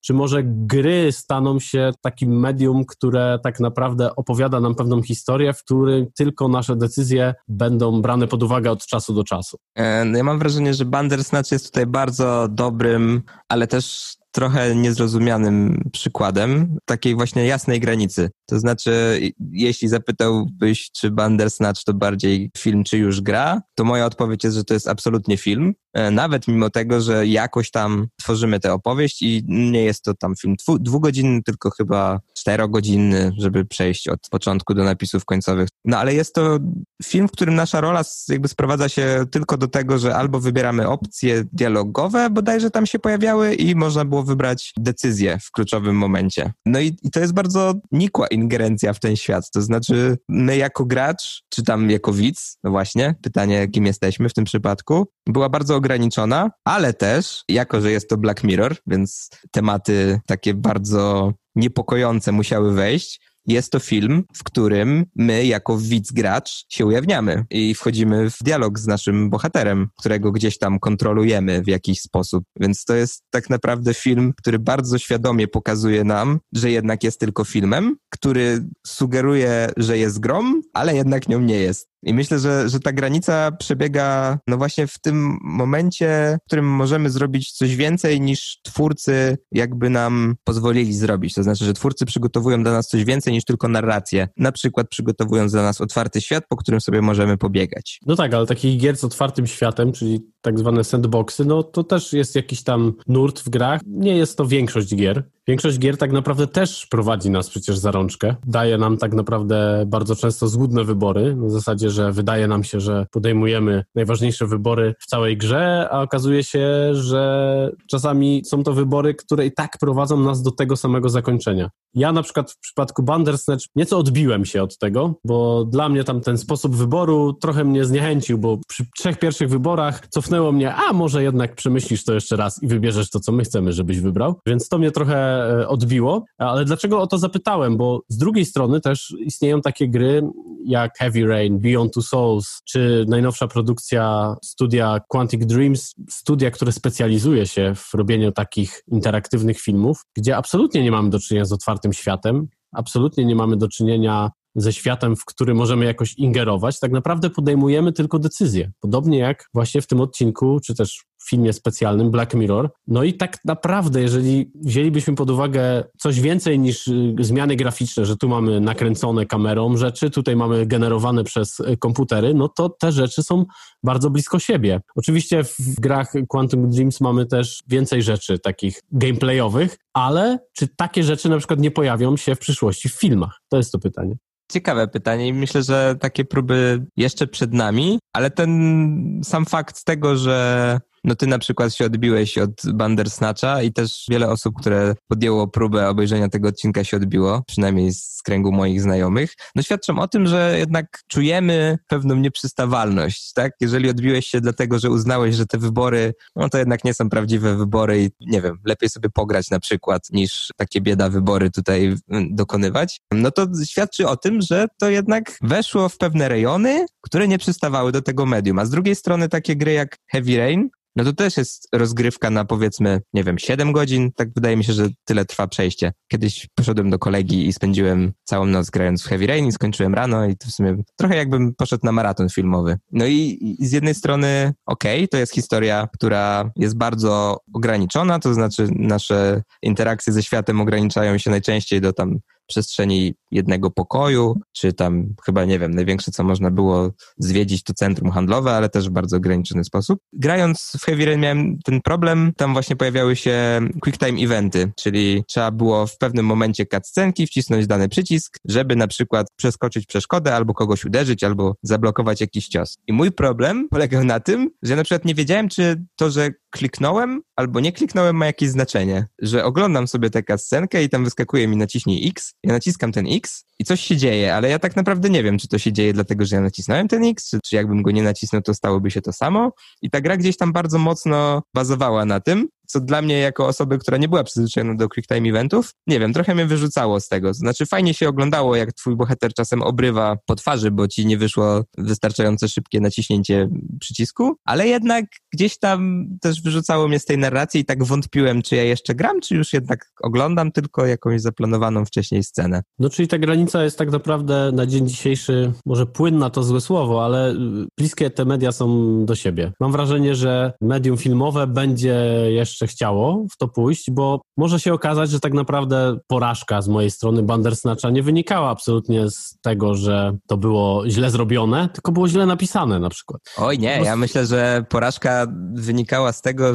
Speaker 2: czy może gry staną się takim medium, które tak naprawdę opowiada nam pewną historię, w której tylko nasze decyzje będą brane pod uwagę od czasu do czasu?
Speaker 3: E, no ja mam wrażenie, że Bandersnatch jest tutaj bardzo dobrym, ale też trochę niezrozumianym przykładem takiej właśnie jasnej granicy. To znaczy, jeśli zapytałbyś, czy Bandersnatch to bardziej film, czy już gra, to moja odpowiedź jest, że to jest absolutnie film. E, nawet mimo tego, że jakoś tam tworzymy tę opowieść i nie jest to tam film dwugodzinny, tylko chyba czterogodzinny, żeby przejść od początku do napisów końcowych. No ale jest to film, w którym nasza rola jakby sprowadza się tylko do tego, że albo wybieramy opcje dialogowe, bodajże tam się pojawiały i można było wybrać decyzję w kluczowym momencie. No i, i to jest bardzo nikła ingerencja w ten świat. To znaczy my jako gracz, czy tam jako widz, no właśnie, pytanie kim jesteśmy w tym przypadku, była bardzo ograniczona, ale też, jako że jest to Black Mirror, więc tematy takie bardzo niepokojące musiały wejść, jest to film, w którym my, jako widz gracz, się ujawniamy i wchodzimy w dialog z naszym bohaterem, którego gdzieś tam kontrolujemy w jakiś sposób. Więc to jest tak naprawdę film, który bardzo świadomie pokazuje nam, że jednak jest tylko filmem, który sugeruje, że jest grom, ale jednak nią nie jest. I myślę, że, że ta granica przebiega no właśnie w tym momencie, w którym możemy zrobić coś więcej niż twórcy jakby nam pozwolili zrobić. To znaczy, że twórcy przygotowują dla nas coś więcej niż tylko narrację. Na przykład przygotowując dla nas otwarty świat, po którym sobie możemy pobiegać.
Speaker 2: No tak, ale takich gier z otwartym światem, czyli tak zwane sandboxy, no to też jest jakiś tam nurt w grach. Nie jest to większość gier. Większość gier tak naprawdę też prowadzi nas przecież za rączkę. Daje nam tak naprawdę bardzo często zgubne wybory, na zasadzie, że wydaje nam się, że podejmujemy najważniejsze wybory w całej grze, a okazuje się, że czasami są to wybory, które i tak prowadzą nas do tego samego zakończenia. Ja na przykład w przypadku Bandersnatch nieco odbiłem się od tego, bo dla mnie tam ten sposób wyboru trochę mnie zniechęcił, bo przy trzech pierwszych wyborach cofnęło mnie, a może jednak przemyślisz to jeszcze raz i wybierzesz to, co my chcemy, żebyś wybrał. Więc to mnie trochę e, odbiło. Ale dlaczego o to zapytałem? Bo z drugiej strony też istnieją takie gry jak Heavy Rain, Beyond Two Souls, czy najnowsza produkcja studia Quantic Dreams, studia, które specjalizuje się w robieniu takich interaktywnych filmów, gdzie absolutnie nie mamy do czynienia z otwartym światem, absolutnie nie mamy do czynienia ze światem, w który możemy jakoś ingerować, tak naprawdę podejmujemy tylko decyzje. Podobnie jak właśnie w tym odcinku, czy też w filmie specjalnym Black Mirror. No i tak naprawdę, jeżeli wzięlibyśmy pod uwagę coś więcej niż y, zmiany graficzne, że tu mamy nakręcone kamerą rzeczy, tutaj mamy generowane przez y, komputery, no to te rzeczy są bardzo blisko siebie. Oczywiście w grach Quantum Dreams mamy też więcej rzeczy takich gameplayowych, ale czy takie rzeczy na przykład nie pojawią się w przyszłości w filmach? To jest to pytanie.
Speaker 3: Ciekawe pytanie i myślę, że takie próby jeszcze przed nami, ale ten sam fakt tego, że no ty na przykład się odbiłeś od Bandersnatcha i też wiele osób, które podjęło próbę obejrzenia tego odcinka się odbiło, przynajmniej z kręgu moich znajomych, no świadczą o tym, że jednak czujemy pewną nieprzystawalność, tak? Jeżeli odbiłeś się dlatego, że uznałeś, że te wybory, no to jednak nie są prawdziwe wybory i nie wiem, lepiej sobie pograć na przykład, niż takie bieda wybory tutaj dokonywać, no to świadczy o tym, że to jednak weszło w pewne rejony, które nie przystawały do tego medium. A z drugiej strony takie gry jak Heavy Rain, no to też jest rozgrywka na powiedzmy, nie wiem, 7 godzin. Tak wydaje mi się, że tyle trwa przejście. Kiedyś poszedłem do kolegi i spędziłem całą noc grając w Heavy Rain i skończyłem rano i to w sumie trochę jakbym poszedł na maraton filmowy. No i, z jednej strony, okej, okay, to jest historia, która jest bardzo ograniczona, to znaczy nasze interakcje ze światem ograniczają się najczęściej do tam przestrzeni jednego pokoju, czy tam chyba, nie wiem, największe co można było zwiedzić to centrum handlowe, ale też w bardzo ograniczony sposób. Grając w Heavy Rain miałem ten problem, tam właśnie pojawiały się quick time eventy, czyli trzeba było w pewnym momencie cutscenki wcisnąć dany przycisk, żeby na przykład przeskoczyć przeszkodę, albo kogoś uderzyć, albo zablokować jakiś cios. I mój problem polegał na tym, że ja na przykład nie wiedziałem, czy to, że kliknąłem albo nie kliknąłem ma jakieś znaczenie, że oglądam sobie tę scenkę i tam wyskakuje mi naciśnij X, ja naciskam ten X i coś się dzieje, ale ja tak naprawdę nie wiem, czy to się dzieje dlatego, że ja nacisnąłem ten X, czy, czy jakbym go nie nacisnął, to stałoby się to samo. I ta gra gdzieś tam bardzo mocno bazowała na tym, co dla mnie jako osoby, która nie była przyzwyczajona do quick time eventów, nie wiem, trochę mnie wyrzucało z tego. Znaczy fajnie się oglądało, jak twój bohater czasem obrywa po twarzy, bo ci nie wyszło wystarczająco szybkie naciśnięcie przycisku, ale jednak gdzieś tam też wyrzucało mnie z tej narracji i tak wątpiłem, czy ja jeszcze gram, czy już jednak oglądam tylko jakąś zaplanowaną wcześniej scenę.
Speaker 2: No czyli ta granica jest tak naprawdę na dzień dzisiejszy, może płynna to złe słowo, ale bliskie te media są do siebie. Mam wrażenie, że medium filmowe będzie jeszcze jeszcze chciało w to pójść, bo może się okazać, że tak naprawdę porażka z mojej strony Bandersnatcha nie wynikała absolutnie z tego, że to było źle zrobione, tylko było źle napisane na przykład.
Speaker 3: Oj nie, ja myślę, że porażka wynikała z tego,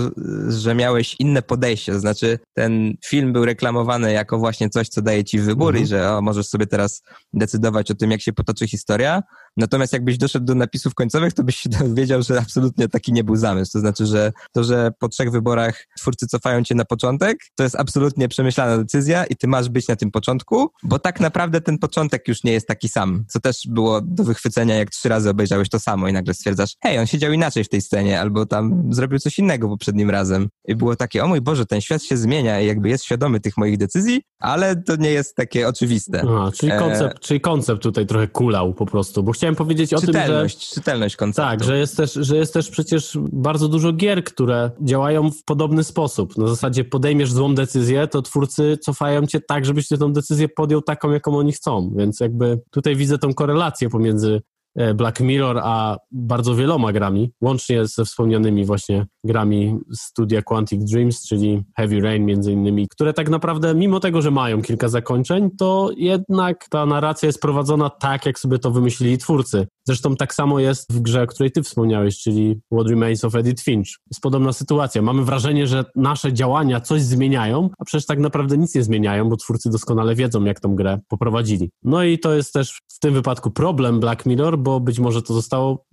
Speaker 3: że miałeś inne podejście, to znaczy ten film był reklamowany jako właśnie coś, co daje ci wybór mhm. i że o, możesz sobie teraz decydować o tym, jak się potoczy historia, natomiast jakbyś doszedł do napisów końcowych, to byś się dowiedział, że absolutnie taki nie był zamysł, to znaczy, że to, że po trzech wyborach twórcy cofają cię na początek, to jest absolutnie przemyślana decyzja i ty masz być na tym początku, bo tak naprawdę ten początek już nie jest taki sam, co też było do wychwycenia, jak trzy razy obejrzałeś to samo i nagle stwierdzasz, hej, on siedział inaczej w tej scenie, albo tam zrobił coś innego poprzednim razem. I było takie, o mój Boże, ten świat się zmienia i jakby jest świadomy tych moich decyzji, ale to nie jest takie oczywiste.
Speaker 2: A, czyli, e, koncept, e... czyli koncept tutaj trochę kulał po prostu, bo chciałem powiedzieć o
Speaker 3: czytelność,
Speaker 2: tym,
Speaker 3: że... Czytelność konceptu.
Speaker 2: Tak, że jest, też, że jest też przecież bardzo dużo gier, które działają w podobny sposób. Na zasadzie podejmiesz złą decyzję, to twórcy cofają cię tak, żebyś ty tą decyzję podjął taką, jaką oni chcą. Więc jakby tutaj widzę tą korelację pomiędzy Black Mirror, a bardzo wieloma grami, łącznie ze wspomnianymi właśnie grami studia Quantic Dreams, czyli Heavy Rain między innymi, które tak naprawdę, mimo tego, że mają kilka zakończeń, to jednak ta narracja jest prowadzona tak, jak sobie to wymyślili twórcy. Zresztą tak samo jest w grze, o której ty wspomniałeś, czyli What Remains of Edith Finch. Jest podobna sytuacja. Mamy wrażenie, że nasze działania coś zmieniają, a przecież tak naprawdę nic nie zmieniają, bo twórcy doskonale wiedzą, jak tą grę poprowadzili. No i to jest też w tym wypadku problem Black Mirror, bo być może to zostało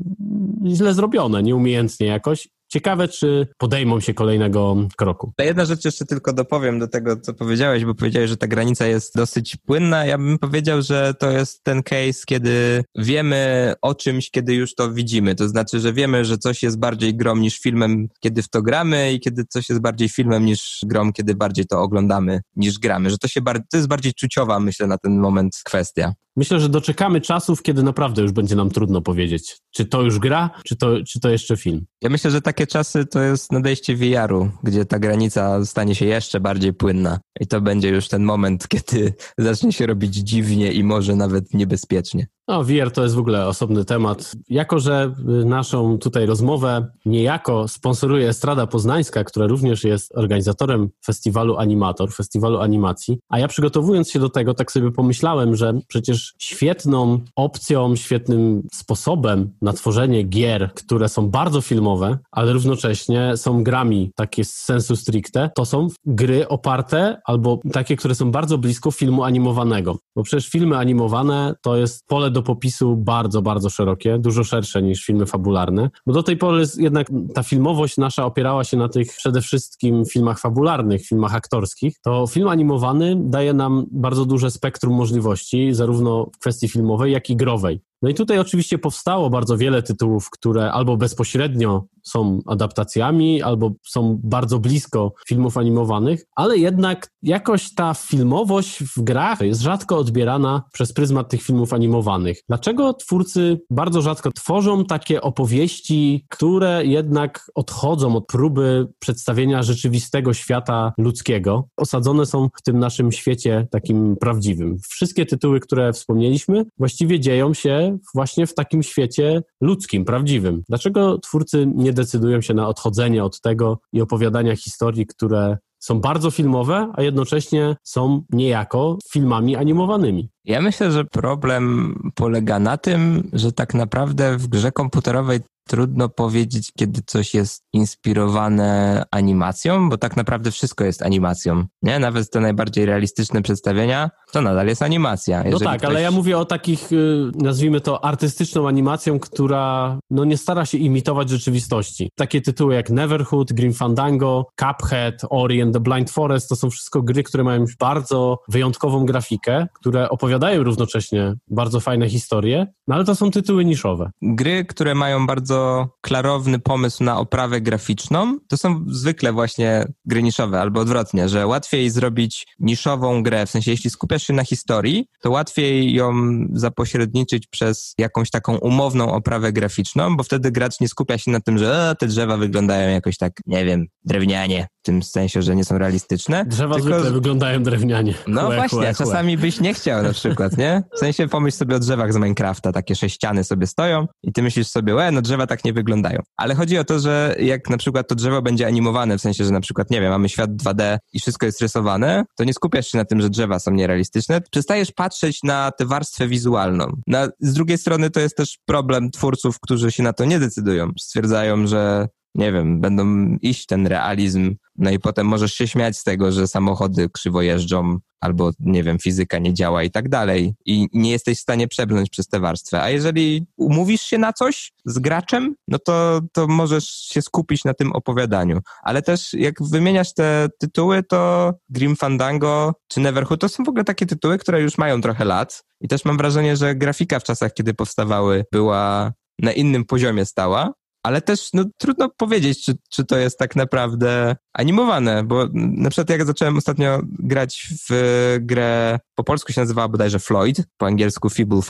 Speaker 2: źle zrobione, nieumiejętnie jakoś Ciekawe, czy podejmą się kolejnego kroku.
Speaker 3: Jedna rzecz jeszcze tylko dopowiem do tego, co powiedziałeś, bo powiedziałeś, że ta granica jest dosyć płynna. Ja bym powiedział, że to jest ten case, kiedy wiemy o czymś, kiedy już to widzimy. To znaczy, że wiemy, że coś jest bardziej grom niż filmem, kiedy w to gramy i kiedy coś jest bardziej filmem niż grom, kiedy bardziej to oglądamy niż gramy. Że to się bar- to jest bardziej czuciowa, myślę, na ten moment kwestia.
Speaker 2: Myślę, że doczekamy czasów, kiedy naprawdę już będzie nam trudno powiedzieć, czy to już gra, czy to, czy to jeszcze film.
Speaker 3: Ja myślę, że takie czasy to jest nadejście VR-u, gdzie ta granica stanie się jeszcze bardziej płynna. I to będzie już ten moment, kiedy zacznie się robić dziwnie i może nawet niebezpiecznie.
Speaker 2: No, VR to jest w ogóle osobny temat. Jako, że naszą tutaj rozmowę niejako sponsoruje Estrada Poznańska, która również jest organizatorem festiwalu Animator, festiwalu animacji, a ja przygotowując się do tego, tak sobie pomyślałem, że przecież świetną opcją, świetnym sposobem na tworzenie gier, które są bardzo filmowe, ale równocześnie są grami takie z sensu stricte, to są gry oparte albo takie, które są bardzo blisko filmu animowanego. Bo przecież filmy animowane to jest pole do popisu bardzo, bardzo szerokie, dużo szersze niż filmy fabularne, bo do tej pory jednak ta filmowość nasza opierała się na tych przede wszystkim filmach fabularnych, filmach aktorskich. To film animowany daje nam bardzo duże spektrum możliwości, zarówno w kwestii filmowej, jak i growej. No i tutaj oczywiście powstało bardzo wiele tytułów, które albo bezpośrednio są adaptacjami albo są bardzo blisko filmów animowanych, ale jednak jakoś ta filmowość w grach jest rzadko odbierana przez pryzmat tych filmów animowanych. Dlaczego twórcy bardzo rzadko tworzą takie opowieści, które jednak odchodzą od próby przedstawienia rzeczywistego świata ludzkiego, osadzone są w tym naszym świecie takim prawdziwym. Wszystkie tytuły, które wspomnieliśmy, właściwie dzieją się właśnie w takim świecie ludzkim, prawdziwym. Dlaczego twórcy nie decydują się na odchodzenie od tego i opowiadania historii, które są bardzo filmowe, a jednocześnie są niejako filmami animowanymi.
Speaker 3: Ja myślę, że problem polega na tym, że tak naprawdę w grze komputerowej trudno powiedzieć, kiedy coś jest inspirowane animacją, bo tak naprawdę wszystko jest animacją. Nie? Nawet te najbardziej realistyczne przedstawienia, to nadal jest animacja.
Speaker 2: No Jeżeli no tak, ktoś... ale ja mówię o takich, y, nazwijmy to artystyczną animacją, która no nie stara się imitować rzeczywistości. Takie tytuły jak Neverhood, Grim Fandango, Cuphead, Ori and the Blind Forest, to są wszystko gry, które mają bardzo wyjątkową grafikę, które opowiadają równocześnie bardzo fajne historie, no ale to są tytuły niszowe.
Speaker 3: Gry, które mają bardzo klarowny pomysł na oprawę graficzną, to są zwykle właśnie gry niszowe, albo odwrotnie, że łatwiej zrobić niszową grę, w sensie jeśli skupiasz się na historii, to łatwiej ją zapośredniczyć przez jakąś taką umowną oprawę graficzną, bo wtedy gracz nie skupia się na tym, że e, te drzewa wyglądają jakoś tak, nie wiem, drewnianie, w tym sensie, że nie są realistyczne.
Speaker 2: Drzewa tylko... zwykle wyglądają drewnianie.
Speaker 3: No chłe, właśnie, chłe, czasami byś nie chciał na przykład, nie? W sensie pomyśl sobie o drzewach z Minecrafta, takie sześciany sobie stoją i ty myślisz sobie, e, no drzewa tak nie wyglądają. Ale chodzi o to, że jak na przykład to drzewo będzie animowane, w sensie, że na przykład, nie wiem, mamy świat 2D i wszystko jest rysowane, to nie skupiasz się na tym, że drzewa są nierealistyczne, przestajesz patrzeć na tę warstwę wizualną. Na, z drugiej strony to jest też problem twórców, którzy się na to nie decydują. Stwierdzają, że nie wiem, będą iść ten realizm, no i potem możesz się śmiać z tego, że samochody krzywo jeżdżą, albo nie wiem, fizyka nie działa i tak dalej. I nie jesteś w stanie przebrnąć przez tę warstwę. A jeżeli umówisz się na coś z graczem, no to, to możesz się skupić na tym opowiadaniu. Ale też jak wymieniasz te tytuły, to Grim Fandango czy Neverhood to są w ogóle takie tytuły, które już mają trochę lat. I też mam wrażenie, że grafika w czasach, kiedy powstawały, była na innym poziomie stała, ale też no, trudno powiedzieć, czy, czy to jest tak naprawdę animowane, bo na przykład jak zacząłem ostatnio grać w grę, po polsku się nazywała bodajże Floyd, po angielsku Feeble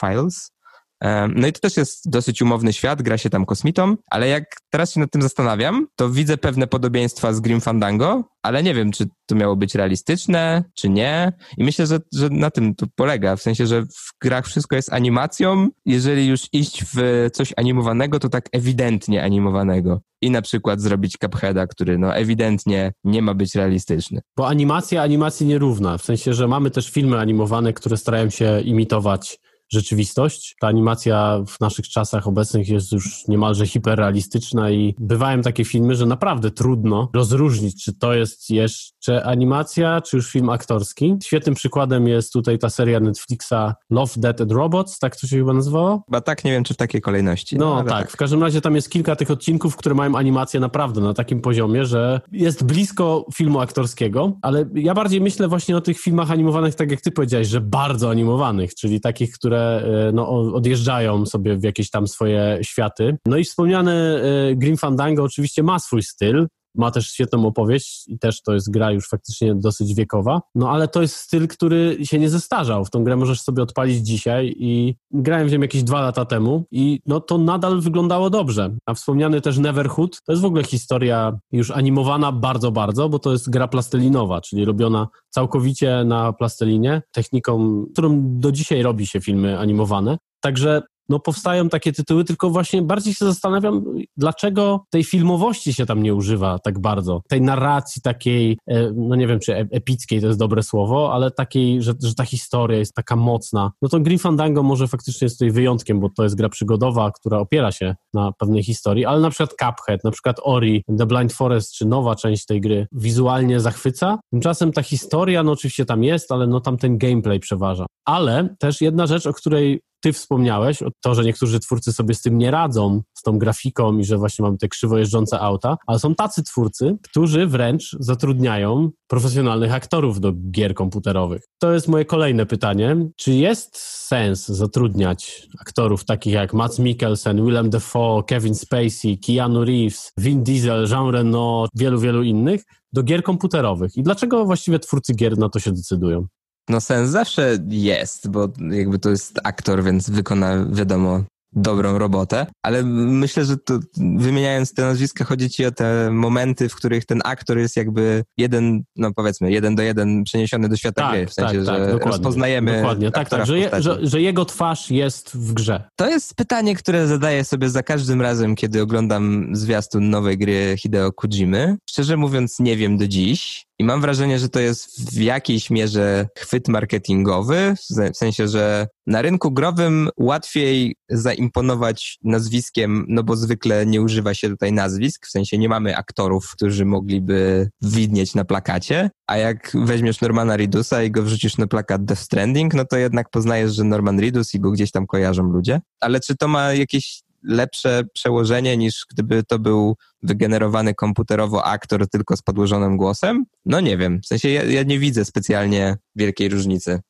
Speaker 3: Files, no i to też jest dosyć umowny świat, gra się tam kosmitą, ale jak teraz się nad tym zastanawiam, to widzę pewne podobieństwa z Grim Fandango, ale nie wiem, czy to miało być realistyczne, czy nie. I myślę, że, że na tym to polega, w sensie, że w grach wszystko jest animacją. Jeżeli już iść w coś animowanego, to tak ewidentnie animowanego. I na przykład zrobić Cupheada, który no ewidentnie nie ma być realistyczny.
Speaker 2: Bo animacja animacji nierówna, w sensie, że mamy też filmy animowane, które starają się imitować rzeczywistość. Ta animacja w naszych czasach obecnych jest już niemalże hiperrealistyczna i bywają takie filmy, że naprawdę trudno rozróżnić, czy to jest jeszcze animacja, czy już film aktorski. Świetnym przykładem jest tutaj ta seria Netflixa Love, Dead and Robots, tak to się chyba nazywało?
Speaker 3: Chyba tak, nie wiem, czy w takiej kolejności.
Speaker 2: No, no tak. tak, w każdym razie tam jest kilka tych odcinków, które mają animację naprawdę na takim poziomie, że jest blisko filmu aktorskiego, ale ja bardziej myślę właśnie o tych filmach animowanych, tak jak ty powiedziałeś, że bardzo animowanych, czyli takich, które które e, no, odjeżdżają sobie w jakieś tam swoje światy. No i wspomniany e, Grim Fandango oczywiście ma swój styl, ma też świetną opowieść i też to jest gra już faktycznie dosyć wiekowa, no ale to jest styl, który się nie zestarzał. W tą grę możesz sobie odpalić dzisiaj i grałem w nią jakieś dwa lata temu i no to nadal wyglądało dobrze. A wspomniany też Neverhood to jest w ogóle historia już animowana bardzo, bardzo, bo to jest gra plastelinowa, czyli robiona całkowicie na plastelinie, techniką, którą do dzisiaj robi się filmy animowane. Także no powstają takie tytuły, tylko właśnie bardziej się zastanawiam, dlaczego tej filmowości się tam nie używa tak bardzo. Tej narracji takiej, e, no nie wiem, czy e, epickiej to jest dobre słowo, ale takiej, że, że ta historia jest taka mocna. No to Grim Fandango może faktycznie jest tutaj wyjątkiem, bo to jest gra przygodowa, która opiera się na pewnej historii, ale na przykład Cuphead, na przykład Ori, The Blind Forest, czy nowa część tej gry wizualnie zachwyca. Tymczasem ta historia, no oczywiście tam jest, ale no tam ten gameplay przeważa. Ale też jedna rzecz, o której ty wspomniałeś, to, że niektórzy twórcy sobie z tym nie radzą, z tą grafiką i że właśnie mamy te krzywo jeżdżące auta, ale są tacy twórcy, którzy wręcz zatrudniają profesjonalnych aktorów do gier komputerowych. To jest moje kolejne pytanie. Czy jest sens zatrudniać aktorów takich jak Matt Mikkelsen, Willem Dafoe, Kevin Spacey, Keanu Reeves, Vin Diesel, Jean Reno, wielu, wielu innych do gier komputerowych? I dlaczego właściwie twórcy gier na to się decydują?
Speaker 3: No sens zawsze jest, bo jakby to jest aktor, więc wykona, wiadomo, dobrą robotę, ale myślę, że to wymieniając te nazwiska, chodzi ci o te momenty, w których ten aktor jest jakby jeden, no powiedzmy, jeden do jeden przeniesiony do świata
Speaker 2: tak,
Speaker 3: gry, w sensie,
Speaker 2: tak, tak,
Speaker 3: że
Speaker 2: dokładnie,
Speaker 3: rozpoznajemy
Speaker 2: Dokładnie, tak, tak, że, je, że, że, jego twarz jest w grze.
Speaker 3: To jest pytanie, które zadaję sobie za każdym razem, kiedy oglądam zwiastun nowej gry Hideo Kojimy. Szczerze mówiąc, nie wiem do dziś, i mam wrażenie, że to jest w jakiejś mierze chwyt marketingowy, w sensie, że na rynku growym łatwiej zaimponować nazwiskiem, no bo zwykle nie używa się tutaj nazwisk, w sensie nie mamy aktorów, którzy mogliby widnieć na plakacie, a jak weźmiesz Normana Ridusa i go wrzucisz na plakat Death Stranding, no to jednak poznajesz, że Norman Ridus i go gdzieś tam kojarzą ludzie. Ale czy to ma jakieś lepsze przełożenie niż gdyby to był wygenerowany komputerowo aktor tylko z podłożonym głosem? No nie wiem, w sensie ja, ja nie widzę specjalnie wielkiej różnicy.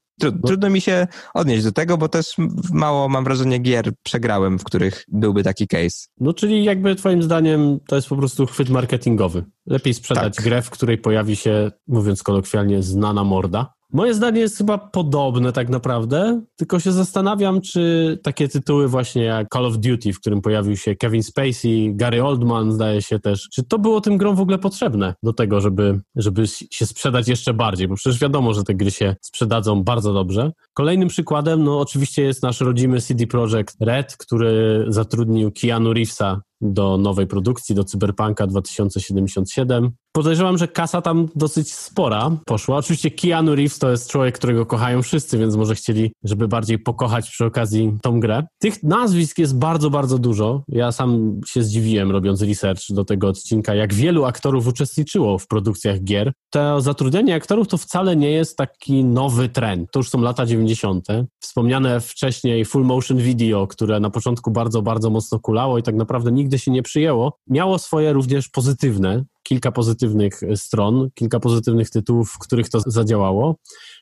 Speaker 3: Trudno mi się odnieść do tego, bo też mało, mam wrażenie, gier przegrałem, w których byłby taki case.
Speaker 2: No, czyli jakby twoim zdaniem to jest po prostu chwyt marketingowy. Lepiej sprzedać tak. grę, w której pojawi się, mówiąc kolokwialnie, znana morda, Moje zdanie jest chyba podobne tak naprawdę, tylko się zastanawiam, czy takie tytuły właśnie jak Call of Duty, w którym pojawił się Kevin Spacey, Gary Oldman zdaje się też, czy to było tym grom w ogóle potrzebne do tego, żeby, żeby się sprzedać jeszcze bardziej, bo przecież wiadomo, że te gry się sprzedadzą bardzo dobrze. Kolejnym przykładem, no oczywiście jest nasz rodzimy CD Projekt Red, który zatrudnił Keanu Reevesa do nowej produkcji, do Cyberpunka 2077. Podejrzewam, że kasa tam dosyć spora poszła. Oczywiście Keanu Reeves to jest człowiek, którego kochają wszyscy, więc może chcieli, żeby bardziej pokochać przy okazji tą grę. Tych nazwisk jest bardzo, bardzo dużo. Ja sam się zdziwiłem, robiąc research do tego odcinka, jak wielu aktorów uczestniczyło w produkcjach gier. To zatrudnianie aktorów to wcale nie jest taki nowy trend. To już są lata 90. Wspomniane wcześniej full motion video, które na początku bardzo, bardzo mocno kulało i tak naprawdę nigdy się nie przyjęło, miało swoje również pozytywne, kilka pozytywnych stron, kilka pozytywnych tytułów, w których to zadziałało.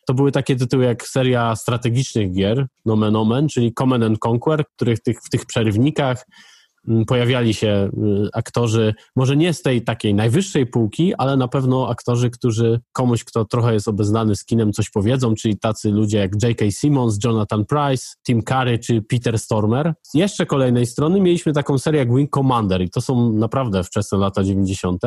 Speaker 2: To były takie tytuły jak seria strategicznych gier, Nomen Omen, czyli Command and Conquer, których tych, w tych przerywnikach Mm, pojawiali się y, aktorzy, może nie z tej takiej najwyższej półki, ale na pewno aktorzy, którzy komuś, kto trochę jest obeznany z kinem, coś powiedzą, czyli tacy ludzie jak J.K. Simmons, Jonathan Price, Tim Curry czy Peter Stormer. Z jeszcze kolejnej strony mieliśmy taką serię jak Wing Commander i to są naprawdę wczesne lata 90.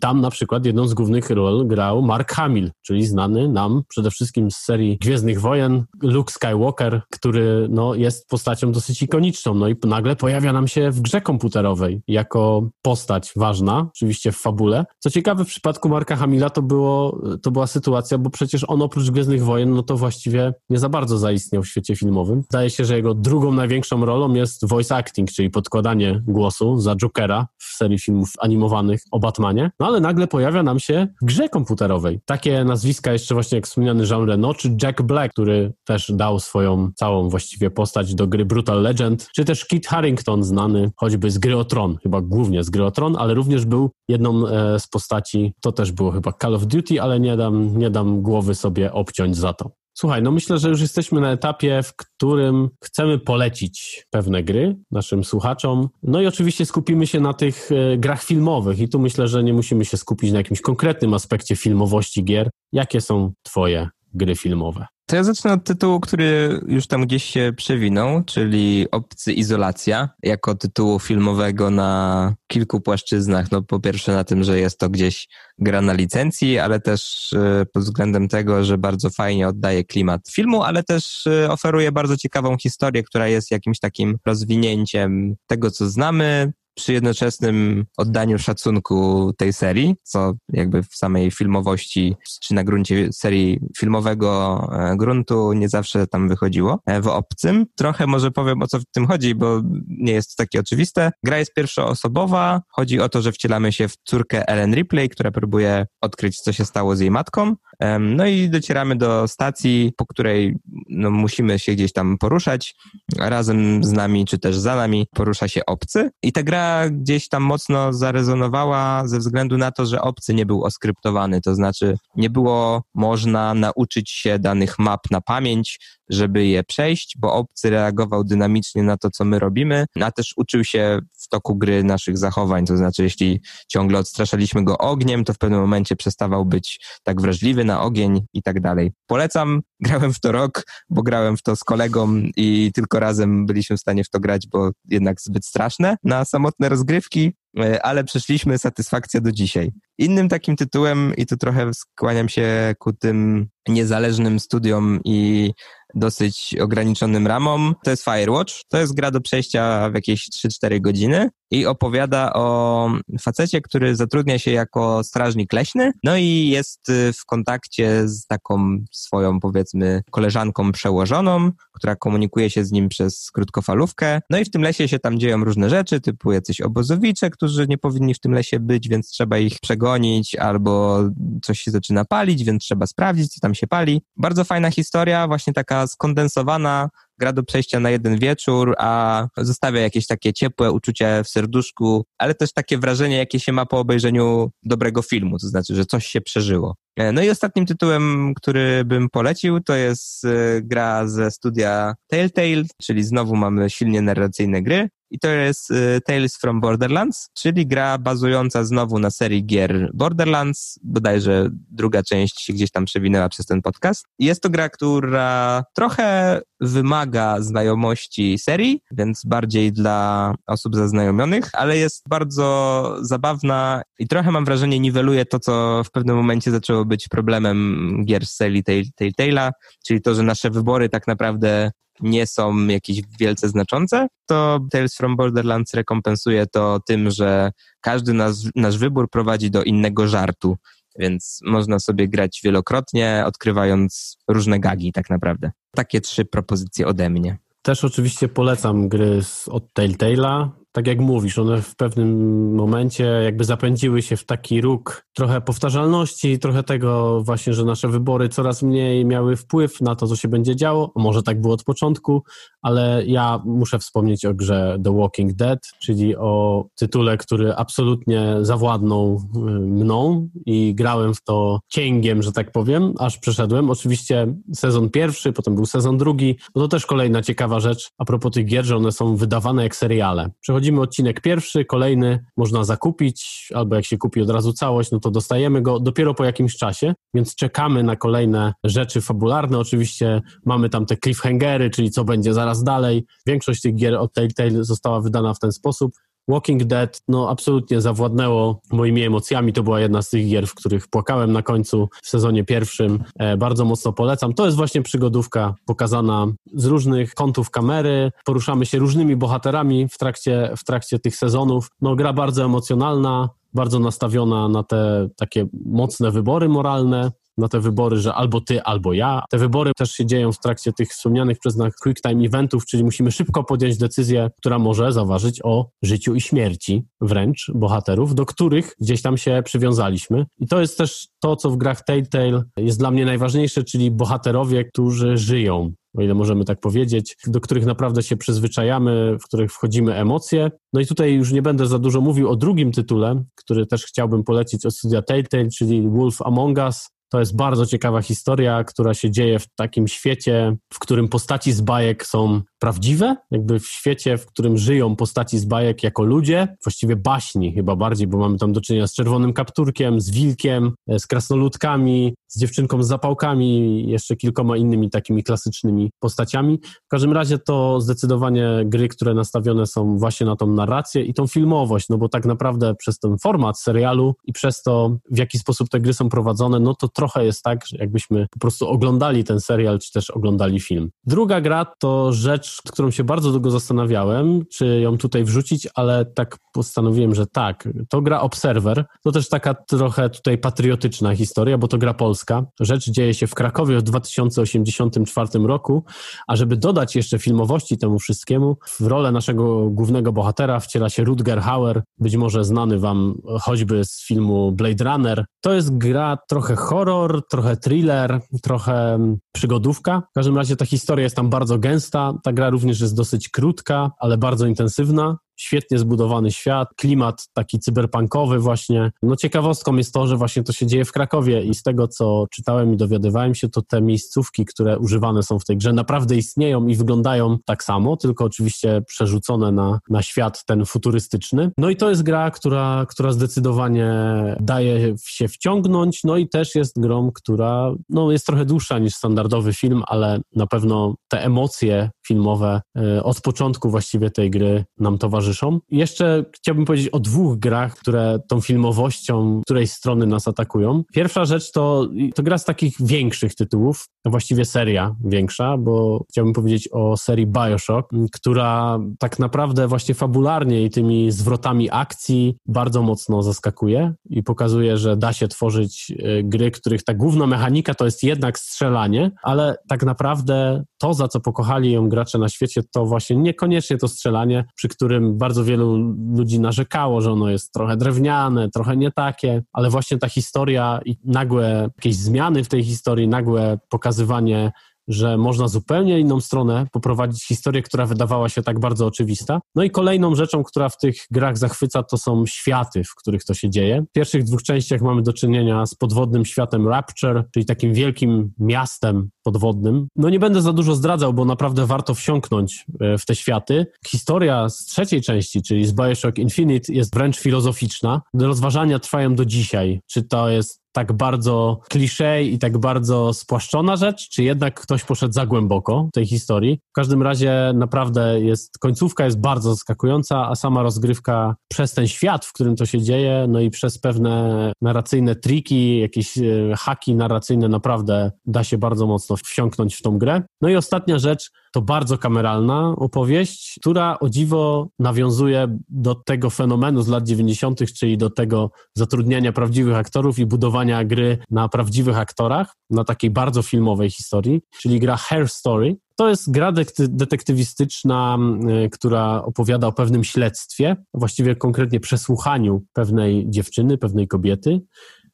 Speaker 2: Tam na przykład jedną z głównych ról grał Mark Hamill, czyli znany nam przede wszystkim z serii Gwiezdnych Wojen, Luke Skywalker, który no, jest postacią dosyć ikoniczną, no i nagle pojawia nam się w grze komputerowej jako postać ważna, oczywiście w fabule. Co ciekawe, w przypadku Marka Hamila to, było, to była sytuacja, bo przecież on oprócz Gwiezdnych Wojen, no to właściwie nie za bardzo zaistniał w świecie filmowym. Zdaje się, że jego drugą największą rolą jest voice acting, czyli podkładanie głosu za Jokera w serii filmów animowanych o Batmanie. No ale nagle pojawia nam się w grze komputerowej. Takie nazwiska jeszcze właśnie jak wspomniany Jean Reno, czy Jack Black, który też dał swoją całą właściwie postać do gry Brutal Legend, czy też Kit Harington znany, choć choćby z gry o Tron, chyba głównie z gry o Tron, ale również był jedną e, z postaci, to też było chyba Call of Duty, ale nie dam, nie dam głowy sobie obciąć za to. Słuchaj, no myślę, że już jesteśmy na etapie, w którym chcemy polecić pewne gry naszym słuchaczom. No i oczywiście skupimy się na tych e, grach filmowych i tu myślę, że nie musimy się skupić na jakimś konkretnym aspekcie filmowości gier. Jakie są twoje gry filmowe?
Speaker 3: To ja zacznę od tytułu, który już tam gdzieś się przewinął, czyli Obcy Izolacja, jako tytułu filmowego na kilku płaszczyznach. No po pierwsze na tym, że jest to gdzieś gra na licencji, ale też e, pod względem tego, że bardzo fajnie oddaje klimat filmu, ale też e, oferuje bardzo ciekawą historię, która jest jakimś takim rozwinięciem tego, co znamy, przy jednoczesnym oddaniu szacunku tej serii, co jakby w samej filmowości, czy na gruncie serii filmowego e, gruntu nie zawsze tam wychodziło. E, w obcym trochę może powiem o co w tym chodzi, bo nie jest to takie oczywiste. Gra jest pierwszoosobowa. Chodzi o to, że wcielamy się w córkę Ellen Ripley, która próbuje odkryć, co się stało z jej matką. No i docieramy do stacji, po której no, musimy się gdzieś tam poruszać. Razem z nami, czy też za nami porusza się obcy. I ta gra gdzieś tam mocno zarezonowała ze względu na to, że obcy nie był oskryptowany. To znaczy, nie było można nauczyć się danych map na pamięć, żeby je przejść, bo obcy reagował dynamicznie na to, co my robimy, a też uczył się w toku gry naszych zachowań, to znaczy jeśli ciągle odstraszaliśmy go ogniem, to w pewnym momencie przestawał być tak wrażliwy na ogień i tak dalej. Polecam, grałem w to rok, bo grałem w to z kolegą i tylko razem byliśmy w stanie w to grać, bo jednak zbyt straszne na samotne rozgrywki, e, ale przeszliśmy satysfakcja do dzisiaj. Innym takim tytułem, i tu trochę skłaniam się ku tym niezależnym studiom i dosyć ograniczonym ramom. To jest Firewatch. To jest gra do przejścia w jakieś 3-4 godziny i opowiada o facecie, który zatrudnia się jako strażnik leśny, no i jest y, w kontakcie z taką swoją, powiedzmy, koleżanką przełożoną, która komunikuje się z nim przez krótkofalówkę. No i w tym lesie się tam dzieją różne rzeczy, typu jacyś obozowicze, którzy nie powinni w tym lesie być, więc trzeba ich przegonić, albo coś się zaczyna palić, więc trzeba sprawdzić, co tam się pali. Bardzo fajna historia, właśnie taka skondensowana, gra do przejścia na jeden wieczór, a zostawia jakieś takie ciepłe uczucie w serduszku, ale też takie wrażenie, jakie się ma po obejrzeniu dobrego filmu, to znaczy, że coś się przeżyło. E, no i ostatnim tytułem, który bym polecił, to jest e, gra ze studia Telltale, czyli znowu mamy silnie narracyjne gry. I to jest e, Tales from Borderlands, czyli gra bazująca znowu na serii gier Borderlands, bodajże druga część się gdzieś tam przewinęła przez ten podcast. Jest to gra, która trochę wymaga znajomości serii, więc bardziej dla osób zaznajomionych, ale jest bardzo zabawna i trochę mam wrażenie niweluje to, co w pewnym momencie zaczęło być problemem gier z serii Telltale'a, czyli to, że nasze wybory tak naprawdę nie są jakieś wielce znaczące, to Tales from Borderlands rekompensuje to tym, że każdy nas, nasz wybór prowadzi do innego żartu, więc można sobie grać wielokrotnie, odkrywając różne gagi tak naprawdę. Takie trzy propozycje ode mnie.
Speaker 2: Też oczywiście polecam gry od Telltale'a tak jak mówisz, one w pewnym momencie jakby zapędziły się w taki róg trochę powtarzalności, trochę tego właśnie, że nasze wybory coraz mniej miały wpływ na to, co się będzie działo. Może tak było od początku, ale ja muszę wspomnieć o grze The Walking Dead, czyli o tytule, który absolutnie zawładnął y, mną i grałem w to cięgiem, że tak powiem, aż przeszedłem. Oczywiście sezon pierwszy, potem był sezon drugi, no to też kolejna ciekawa rzecz a propos tych gier, że one są wydawane jak seriale. Przechodzimy odcinek pierwszy, kolejny można zakupić, albo jak się kupi od razu całość, no to dostajemy go dopiero po jakimś czasie, więc czekamy na kolejne rzeczy fabularne. Oczywiście mamy tam te cliffhangery, czyli co będzie zaraz dalej. Większość tych gier od Telltale została wydana w ten sposób. Walking Dead no absolutnie zawładnęło moimi emocjami. To była jedna z tych gier, w których płakałem na końcu w sezonie pierwszym. E, bardzo mocno polecam. To jest właśnie przygodówka pokazana z różnych kątów kamery. Poruszamy się różnymi bohaterami w trakcie, w trakcie tych sezonów. No gra bardzo emocjonalna, bardzo nastawiona na te takie mocne wybory moralne na te wybory, że albo ty, albo ja. Te wybory też się dzieją w trakcie tych wspomnianych przez nas quick time eventów, czyli musimy szybko podjąć decyzję, która może zaważyć o życiu i śmierci wręcz bohaterów, do których gdzieś tam się przywiązaliśmy. I to jest też to, co w grach Telltale jest dla mnie najważniejsze, czyli bohaterowie, którzy żyją, o ile możemy tak powiedzieć, do których naprawdę się przyzwyczajamy, w których wchodzimy emocje. No i tutaj już nie będę za dużo mówił o drugim tytule, który też chciałbym polecić od studia Telltale, czyli Wolf Among Us. To jest bardzo ciekawa historia, która się dzieje w takim świecie, w którym postaci z bajek są prawdziwe, jakby w świecie, w którym żyją postaci z bajek jako ludzie, właściwie baśni chyba bardziej, bo mamy tam do czynienia z czerwonym kapturkiem, z wilkiem, e, z krasnoludkami, z dziewczynką z zapałkami i jeszcze kilkoma innymi takimi klasycznymi postaciami. W każdym razie to zdecydowanie gry, które nastawione są właśnie na tą narrację i tą filmowość, no bo tak naprawdę przez ten format serialu i przez to, w jaki sposób te gry są prowadzone, no to trochę jest tak, jakbyśmy po prostu oglądali ten serial, czy też oglądali film. Druga gra to rzecz, którą się bardzo długo zastanawiałem, czy ją tutaj wrzucić, ale tak postanowiłem, że tak. To gra Observer. To też taka trochę tutaj patriotyczna historia, bo to gra polska. Rzecz dzieje się w Krakowie w 2084 roku, a żeby dodać jeszcze filmowości temu wszystkiemu, w rolę naszego głównego bohatera wciela się Rutger Hauer, być może znany wam choćby z filmu Blade Runner. To jest gra trochę horror, horror, trochę thriller, trochę przygodówka. W każdym razie ta historia jest tam bardzo gęsta. Ta gra również jest dosyć krótka, ale bardzo intensywna świetnie zbudowany świat, klimat taki cyberpunkowy właśnie. No ciekawostką jest to, że właśnie to się dzieje w Krakowie i z tego, co czytałem i dowiadywałem się, to te miejscówki, które używane są w tej grze naprawdę istnieją i wyglądają tak samo, tylko oczywiście przerzucone na, na świat ten futurystyczny. No i to jest gra, która, która zdecydowanie daje się wciągnąć, no i też jest grą, która no, jest trochę dłuższa niż standardowy film, ale na pewno te emocje filmowe y, od początku właściwie tej gry nam towarzyszą towarzyszą. Jeszcze chciałbym powiedzieć o dwóch grach, które tą filmowością której strony nas atakują. Pierwsza rzecz to, to gra z takich większych tytułów, to właściwie seria większa, bo chciałbym powiedzieć o serii Bioshock, która tak naprawdę właśnie fabularnie i tymi zwrotami akcji bardzo mocno zaskakuje i pokazuje, że da się tworzyć e, gry, których ta główna mechanika to jest jednak strzelanie, ale tak naprawdę to, za co pokochali ją gracze na świecie, to właśnie niekoniecznie to strzelanie, przy którym bardzo wielu ludzi narzekało, że ono jest trochę drewniane, trochę nie takie, ale właśnie ta historia i nagłe jakieś zmiany w tej historii, nagłe pokazywanie że można zupełnie inną stronę poprowadzić historię, która wydawała się tak bardzo oczywista. No i kolejną rzeczą, która w tych grach zachwyca, to są światy, w których to się dzieje. W pierwszych dwóch częściach mamy do czynienia z podwodnym światem Rapture, czyli takim wielkim miastem podwodnym. No nie będę za dużo zdradzał, bo naprawdę warto wsiąknąć e, w te światy. Historia z trzeciej części, czyli z Bioshock Infinite jest wręcz filozoficzna. Rozważania trwają do dzisiaj. Czy to jest tak bardzo klisze i tak bardzo spłaszczona rzecz, czy jednak ktoś poszedł za głęboko w tej historii. W każdym razie naprawdę jest, końcówka jest bardzo zaskakująca, a sama rozgrywka przez ten świat, w którym to się dzieje, no i przez pewne narracyjne triki, jakieś e, haki narracyjne naprawdę da się bardzo mocno wsiąknąć w tą grę. No i ostatnia rzecz, to bardzo kameralna opowieść, która o dziwo nawiązuje do tego fenomenu z lat 90., czyli do tego zatrudniania prawdziwych aktorów i budowania gry na prawdziwych aktorach, na takiej bardzo filmowej historii, czyli gra Hair Story. To jest gra detektywistyczna, która opowiada o pewnym śledztwie, właściwie konkretnie przesłuchaniu pewnej dziewczyny, pewnej kobiety.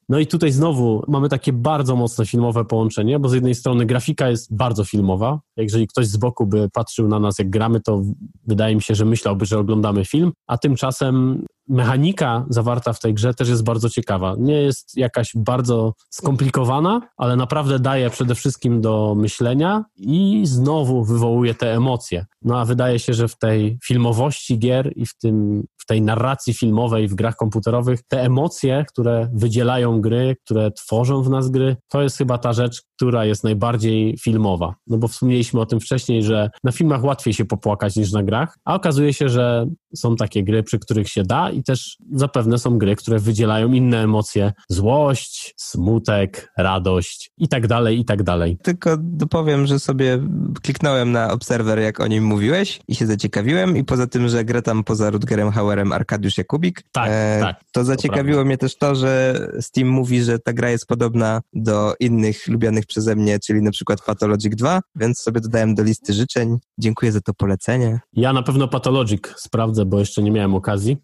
Speaker 2: No i tutaj znowu mamy takie bardzo mocne filmowe połączenie, bo z jednej strony grafika jest bardzo filmowa. Jeżeli ktoś z boku by patrzył na nas, jak gramy, to wydaje mi się, że myślałby, że oglądamy film, a tymczasem mechanika zawarta w tej grze też jest bardzo ciekawa. Nie jest jakaś bardzo skomplikowana, ale naprawdę daje przede wszystkim do myślenia i znowu wywołuje te emocje. No a wydaje się, że w tej filmowości gier i w, tym, w tej narracji filmowej w grach komputerowych te emocje, które wydzielają gry, które tworzą w nas gry, to jest chyba ta rzecz, która jest najbardziej filmowa. No bo wspomnieliśmy o tym wcześniej, że na filmach łatwiej się popłakać niż na grach, a okazuje się, że są takie gry, przy których się da i też zapewne są gry, które wydzielają inne emocje, złość, smutek, radość i tak dalej, i tak dalej.
Speaker 3: Tylko dopowiem, że sobie kliknąłem na Observer, jak o nim mówiłeś i się zaciekawiłem i poza tym, że gra tam poza Rutgerem Hauerem Arkadiusz Jakubik,
Speaker 2: tak, e, tak,
Speaker 3: to zaciekawiło to mnie też to, że Steam mówi, że ta gra jest podobna do innych lubianych przeze mnie, czyli na przykład Pathologic 2, więc sobie dodałem do listy życzeń. Dziękuję za to polecenie.
Speaker 2: Ja na pewno Pathologic sprawdzę, bo jeszcze nie miałem okazji.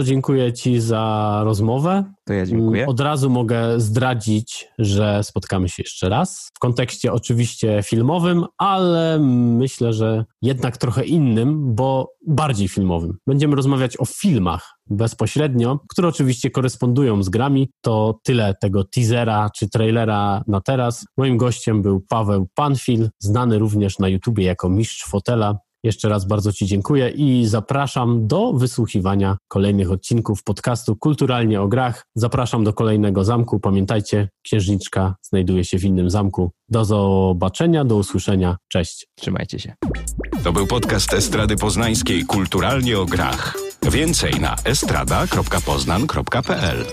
Speaker 2: Bardzo dziękuję Ci za rozmowę.
Speaker 3: To ja dziękuję.
Speaker 2: Od razu mogę zdradzić, że spotkamy się jeszcze raz. W kontekście oczywiście filmowym, ale myślę, że jednak trochę innym, bo bardziej filmowym. Będziemy rozmawiać o filmach bezpośrednio, które oczywiście korespondują z grami. To tyle tego teasera czy trailera na teraz. Moim gościem był Paweł Panfil, znany również na YouTubie jako mistrz fotela. Jeszcze raz bardzo Ci dziękuję i zapraszam do wysłuchiwania kolejnych odcinków podcastu Kulturalnie o Grach. Zapraszam do kolejnego zamku. Pamiętajcie, księżniczka znajduje się w innym zamku. Do zobaczenia, do usłyszenia. Cześć.
Speaker 3: Trzymajcie się.
Speaker 1: To był podcast Estrady Poznańskiej Kulturalnie o Grach. Więcej na estrada.poznan.pl